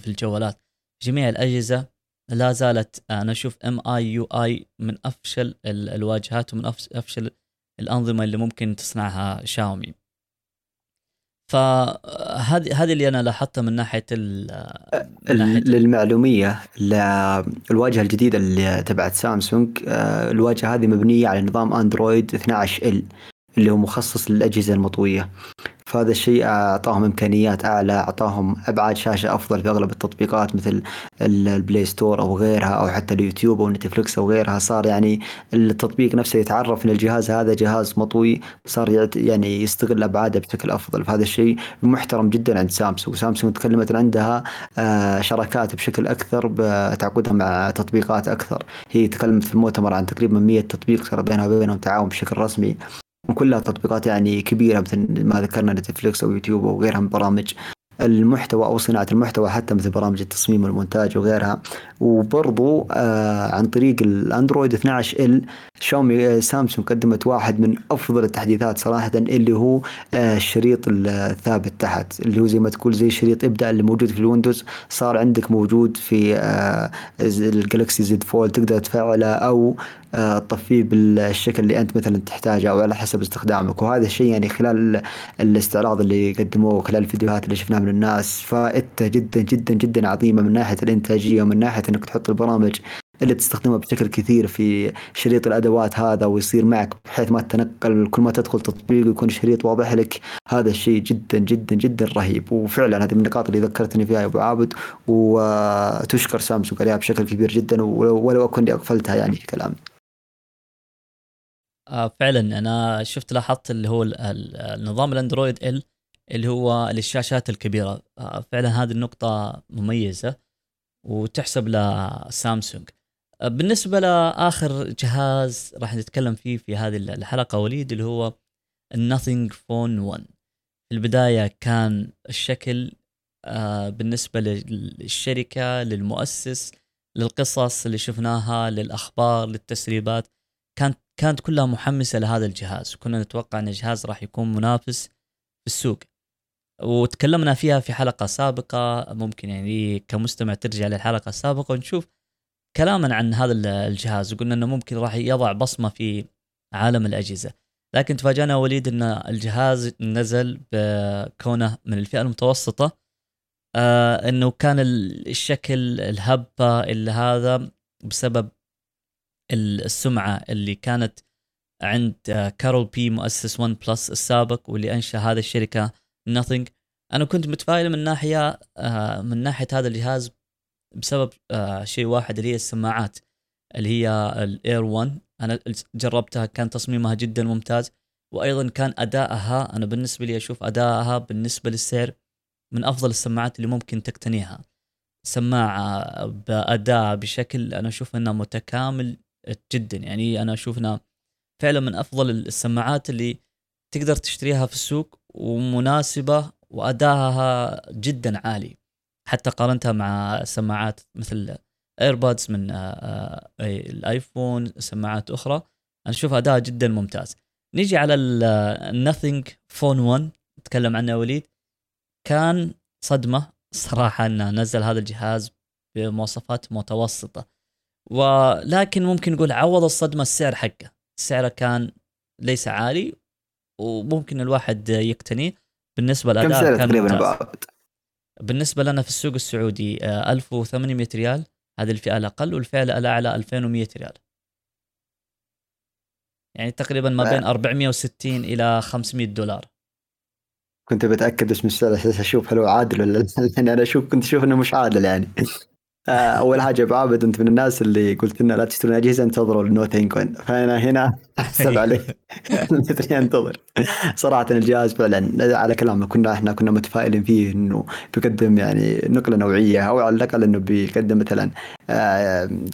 في الجوالات. جميع الأجهزة لا زالت أنا أشوف MIUI من أفشل الواجهات ومن أفشل الأنظمة اللي ممكن تصنعها شاومي. فهذه هذه اللي أنا لاحظتها من ناحية للمعلومية الواجهة الجديدة اللي تبعت سامسونج آه، الواجهة هذه مبنية على نظام أندرويد 12L اللي هو مخصص للأجهزة المطوية. فهذا الشيء أعطاهم إمكانيات أعلى أعطاهم أبعاد شاشة أفضل في أغلب التطبيقات مثل ال Play Store أو غيرها أو حتى اليوتيوب أو نتفلكس أو غيرها. صار يعني التطبيق نفسه يتعرف إن الجهاز هذا جهاز مطوي صار يعني يستغل أبعاده بشكل أفضل. فهذا الشيء محترم جدا عند سامسونج. سامسونج تكلمت عندها آه، شراكات بشكل أكثر بتعاقدها مع تطبيقات أكثر. هي تكلمت في المؤتمر عن تقريبا 100 تطبيق صار بينها وبينهم تعاون بشكل رسمي. وكلها تطبيقات يعني كبيرة مثل ما ذكرنا نتفليكس أو يوتيوب أو غيرها من برامج المحتوى أو صناعة المحتوى حتى مثل برامج التصميم والمونتاج وغيرها. وبرضو آه عن طريق الأندرويد 12L شاومي آه، سامسونج قدمت واحد من أفضل التحديثات صراحة اللي هو آه الشريط الثابت تحت اللي هو زي ما تقول زي شريط ابدا اللي موجود في الويندوز صار عندك موجود في آه ال Galaxy Z Fold تقدر تفعله أو تطفيه بالشكل اللي أنت مثلا تحتاجه أو على حسب استخدامك. وهذا الشيء يعني خلال الاستعراض اللي قدموه خلال الفيديوهات اللي شفناها من الناس فائدته جدا جدا جدا عظيمة من ناحية الإنتاجية ومن ناحية إنك تحط البرامج اللي تستخدمها بشكل كثير في شريط الأدوات هذا ويصير معك بحيث ما تتنقل كل ما تدخل تطبيق يكون شريط واضح لك. هذا الشيء جدا جدا جدا رهيب. وفعلا هذه من النقاط اللي ذكرتني فيها يا أبو عابد. وتشكر سامسونج عليها بشكل كبير جدا ولو أكون اغفلتها يعني في كلامي. آه فعلا أنا شفت لاحظت اللي هو النظام الأندرويد ال اللي هو للشاشات الكبيرة. آه فعلا هذه النقطة مميزة وتحسب لسامسونج. آه بالنسبة لآخر جهاز راح نتكلم فيه في هذه الحلقة وليد اللي هو النثينج فون 1 في البداية كان الشكل بالنسبة للشركة للمؤسس للقصص اللي شفناها للأخبار للتسريبات كانت كانت كلها محمسة لهذا الجهاز. وكنا نتوقع أن الجهاز راح يكون منافس في السوق. وتكلمنا فيها في حلقة سابقة. ممكن يعني كمستمع ترجع للحلقة السابقة ونشوف كلاما عن هذا الجهاز. وقلنا إنه ممكن راح يضع بصمة في عالم الأجهزة. لكن تفاجأنا وليد إن الجهاز نزل بكونه من الفئة المتوسطة. آه إنه كان الشكل الهبة اللي هذا بسبب السمعة اللي كانت عند كارل بي مؤسس OnePlus السابق واللي أنشأ هذه الشركة Nothing. أنا كنت متفائل من ناحية آه، من ناحية هذا الجهاز بسبب آه، شيء واحد اللي هي السماعات اللي هي ال Ear 1 أنا جربتها كان تصميمها جدا ممتاز وأيضا كان ادائها أنا بالنسبة لي أشوف ادائها بالنسبة للسعر من أفضل السماعات اللي ممكن تقتنيها. سماعة بأداء بشكل أنا أشوف انه متكامل جدا. يعني أنا أشوف إنها فعلا من أفضل السماعات اللي تقدر تشتريها في السوق ومناسبة وادائها جدا عالي. حتى قارنتها مع سماعات مثل AirPods من آه، آه، الآيفون سماعات أخرى. أنا أشوف اداءها جدا ممتاز. نيجي على ال Nothing Phone 1 نتكلم عنه وليد. كان صدمة صراحة إنه نزل هذا الجهاز بمواصفات متوسطة. ولكن ممكن نقول عوض الصدمة السعر حقه. سعره كان ليس عالي وممكن الواحد يقتنيه. بالنسبة للأداء كم سعر تقريبا بالنسبة لنا في السوق السعودي 1800 آه، ريال. هذه الفئة الأقل والفئة الأعلى 2100 ريال. يعني تقريبا ما بين 460 إلى 500 دولار. كنت بتأكد اسم السعر أشوف هل هو عادل ولا يعني أنا أشوف كنت أشوف إنه مش عادل يعني. اول حاجة ابو عابد أنت من الناس اللي قلت لنا لا تشترون أجهزة انتظروا النوت كوين فأنا هنا أحسب عليك. انتظر. صراحة الجهاز فعلا على كلامك كنا إحنا كنا متفائلين فيه إنه بيقدم يعني نقلة نوعية أو على الأقل إنه بيقدم مثلا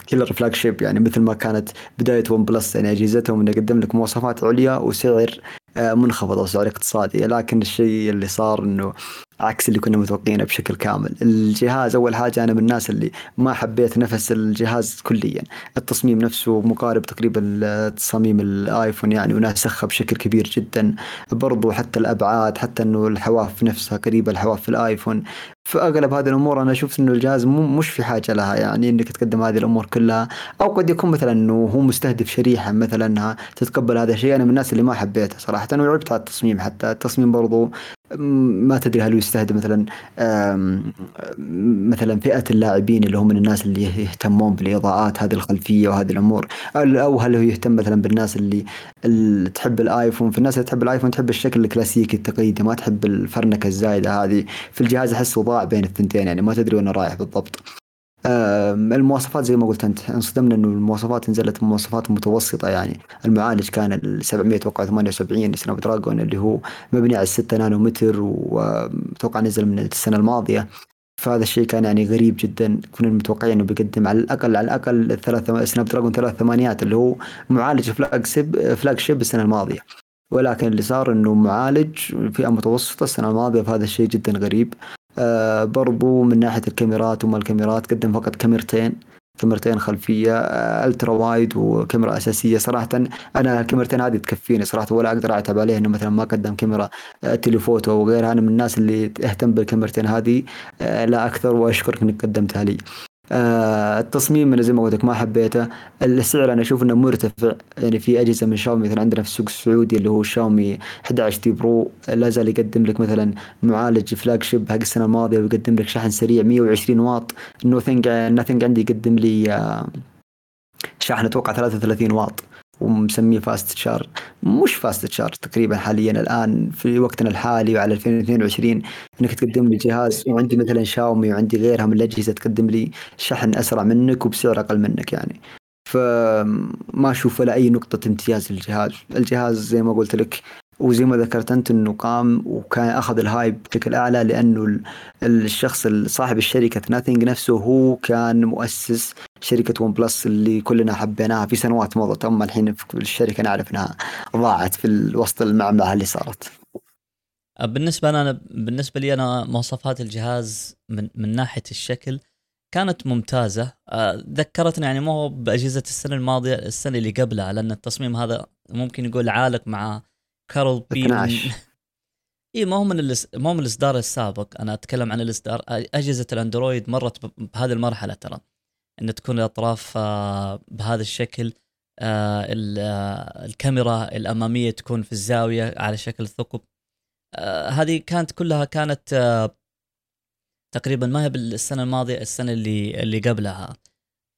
killer flagship. يعني مثل ما كانت بداية OnePlus يعني أجهزتهم إنه يقدم لك مواصفات عليا وسعر آه، منخفض أو سعر اقتصادي. لكن الشيء اللي صار إنه عكس اللي كنا متوقعينه بشكل كامل. الجهاز أول حاجة أنا من الناس اللي ما حبيت نفس الجهاز كليا. التصميم نفسه مقارب تقريبا لتصاميم الآيفون يعني وناسخها بشكل كبير جدا. برضو حتى الأبعاد حتى إنه الحواف نفسها قريبة الحواف في الآيفون. في اغلب هذه الأمور أنا أشوف إنه الجهاز مش في حاجة لها يعني إنك تقدم هذه الأمور كلها. أو قد يكون مثلا إنه هو مستهدف شريحه مثلا انها تتقبل هذا الشيء أنا من الناس اللي ما حبيته صراحة وعبت على التصميم حتى. التصميم برضو ما تدري هل يستهدف مثلا مثلا فئة اللاعبين اللي هم من الناس اللي يهتمون بالإضاءات هذه الخلفية وهذه الأمور أو هل هو يهتم مثلا بالناس اللي, اللي تحب الآيفون؟ في الناس اللي تحب الآيفون تحب الشكل الكلاسيكي التقليدي ما تحب الفرنكة الزايدة هذه. في الجهاز أحسه ضاع بين الثنتين يعني ما تدري وين رايح بالضبط. المواصفات زي ما قلت أنت. انصدمنا إنه المواصفات نزلت مواصفات متوسطة يعني. المعالج كان ال 700 أتوقع 78 Snapdragon اللي هو مبني على 6 نانومتر واتوقع نزل من السنة الماضية. فهذا الشيء كان يعني غريب جدا. كنا متوقعين إنه بيقدم على الأقل على الأقل ثلاث Snapdragon ثلاث ثمانيات اللي هو معالج flagship flagship السنة الماضية. ولكن اللي صار إنه معالج فئة متوسطة السنة الماضية. فهذا الشيء جدا غريب. آه برضو من ناحية الكاميرات وما الكاميرات قدم فقط كاميرتين كاميرتين خلفية آه ألترا وايد وكاميرا أساسية. صراحة أنا الكاميرتين هذه تكفيني صراحة ولا أقدر أعتب عليه إنه مثلا ما قدم كاميرا آه تليفوتو وغيرها أنا من الناس اللي اهتم بالكاميرتين هذه لا أكثر وأشكرك إنك قدمتها لي. آه التصميم أنا زي ما قلت لك ما حبيته. السعر أنا أشوف إنه مرتفع. يعني في أجهزة من شاومي مثلا عندنا في السوق السعودي اللي هو شاومي 11T Pro. لا زال يقدم لك مثلا معالج flagship حق السنة الماضية ويقدم لك شحن سريع 120 واط. Nothing Nothing عندي يقدم لي آه شاحن أتوقع 33 واط. ومسميه fast charge مش fast charge تقريبا حاليا الآن في وقتنا الحالي وعلى 2022 إنك تقدم لي جهاز. وعندي مثلا شاومي وعندي غيرها من الأجهزة تقدم لي شحن أسرع منك وبسعر أقل منك يعني. فما أشوف ولا أي نقطة امتياز للجهاز. الجهاز زي ما قلت لك وزي ما ذكرت أنت إنه قام وكان أخذ ال hype بشكل أعلى لأنه الشخص صاحب الشركة Nothing نفسه هو كان مؤسس شركة OnePlus اللي كلنا حبيناها في سنوات مضت أما الحين في الشركة نعرف إنها ضاعت في وسط المعمعة اللي صارت. بالنسبة أنا بالنسبة لي أنا مواصفات الجهاز من من ناحية الشكل كانت ممتازة ذكرتني يعني مو بأجهزة السنة الماضية السنة اللي قبلها لأن التصميم هذا ممكن يقول عالق مع كارول بي 12 اي ما هو من الاس... ما هو من الاصدار السابق. أنا أتكلم عن الاصدار أجهزة الأندرويد مرت بهذه المرحلة ترى إن تكون الأطراف آه، بهذا الشكل آه، آه، الكاميرا الأمامية تكون في الزاوية على شكل ثقب. هذه كانت كلها كانت تقريبا ما هي بالسنة الماضية السنة اللي اللي قبلها.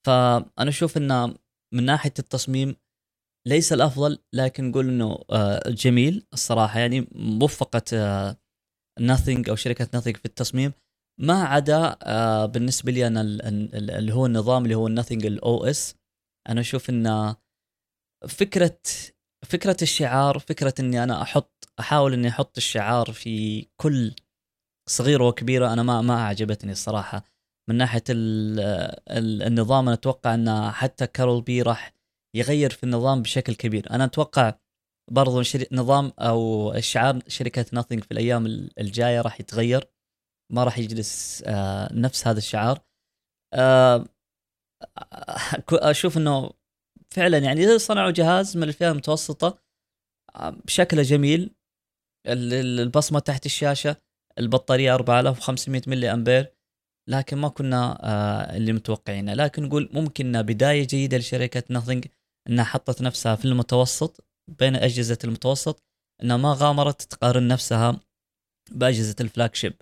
فأنا أشوف انه من ناحية التصميم ليس الأفضل لكن نقول إنه آه، جميل الصراحة. يعني وفقت Nothing أو شركة Nothing في التصميم. ما عدا آه، بالنسبة لي أنا اللي هو النظام اللي هو ال Nothing ال OS أنا أشوف إن فكرة فكرة الشعار فكرة إني أنا أحط أحاول إني أحط الشعار في كل صغيرة وكبيرة أنا ما ما أعجبتني الصراحة. من ناحية النظام أنا أتوقع إن حتى كارول بي راح يغير في النظام بشكل كبير. أنا أتوقع برضو نظام أو شعار شركة ناثينج في الأيام الجاية راح يتغير. ما راح يجلس آه نفس هذا الشعار. آه أشوف إنه فعلا يعني صنعوا جهاز من الفئة المتوسطة آه، بشكله جميل. البصمة تحت الشاشة البطارية 4500 ملي أمبير. لكن ما كنا اللي متوقعينه. لكن نقول ممكن بداية جيدة لشركة ناثينج إنها حطت نفسها في المتوسط بين أجهزة المتوسط إنها ما غامرت تقارن نفسها بأجهزة الفلاج شيب.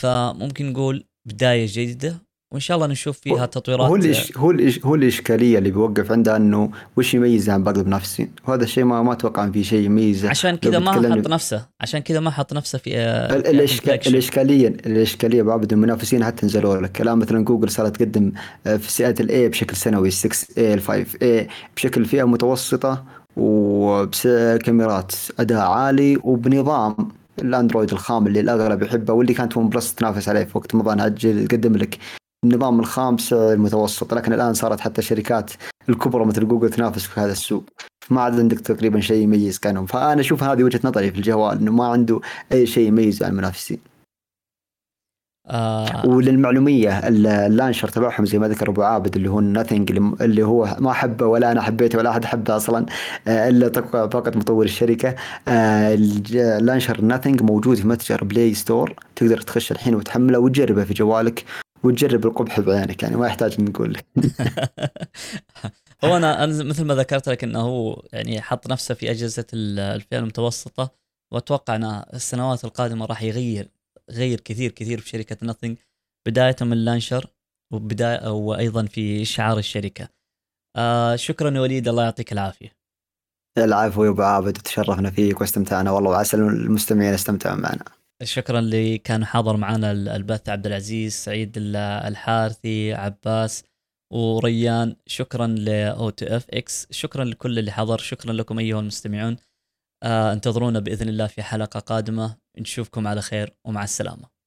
فممكن نقول بداية جيده وإن شاء الله نشوف فيها تطويرات. هو الإش... هو الإش... هو الإشكالية اللي بيوقف عندها إنه وش يميزها عن باقي المنافسين وهذا الشيء ما ما أتوقع إن في شيء يميزه عشان كذا ما حط نفسه. عشان كذا ما حط نفسه في آه، الإشك... الاشكاليه الإشكالية بعض المنافسين حتى نزلوا لك. الآن مثلا جوجل صارت تقدم آه، في فئات ال a بشكل سنوي 6 a ال 5 a بشكل فئة متوسطة وبكاميرات أداء عالي وبنظام الأندرويد الخام اللي الأغلب يحبه واللي كانت OnePlus تنافس عليه في وقت مضى. انها تقدم لك النظام الخامس المتوسط. لكن الآن صارت حتى الشركات الكبرى مثل جوجل تنافس في هذا السوق. ما عاد عندك تقريبا شيء يميز كانهم فأنا أشوف هذه وجهة نظري في الجوال إنه ما عنده أي شيء يميز عن المنافسين. آه. وللمعلومية ال launcher تبعهم زي ما ذكر أبو عابد اللي هو ال Nothing اللي هو ما حبه ولا أنا حبيته ولا أحد حبه أصلا آه، إلا فقط مطور الشركة. آه، ال launcher Nothing موجود في متجر Play Store تقدر تخش الحين وتحمله وتجربه في جوالك. وتجرب القبح بعينك يعني ما يحتاج نقول لك. هو أنا أنا مثل ما ذكرت لك إنه هو يعني حط نفسه في أجهزة الفئة المتوسطة وأتوقع ان السنوات القادمة راح يغير غير كثير كثير في شركة نثينج بداية من اللانشر وبدايه وأيضا في شعار الشركة. آه شكرا يا وليد الله يعطيك العافية. العفو يا أبو عابد تشرفنا فيك واستمتعنا والله وعسى المستمعين استمتعوا معنا. شكرا اللي كان حاضر معنا البث عبد العزيز سعيد الحارثي عباس وريان. شكرا ل OTFX شكرا لكل اللي حضر. شكرا لكم أيها المستمعون. آه انتظرونا بإذن الله في حلقة قادمة. نشوفكم على خير ومع السلامة.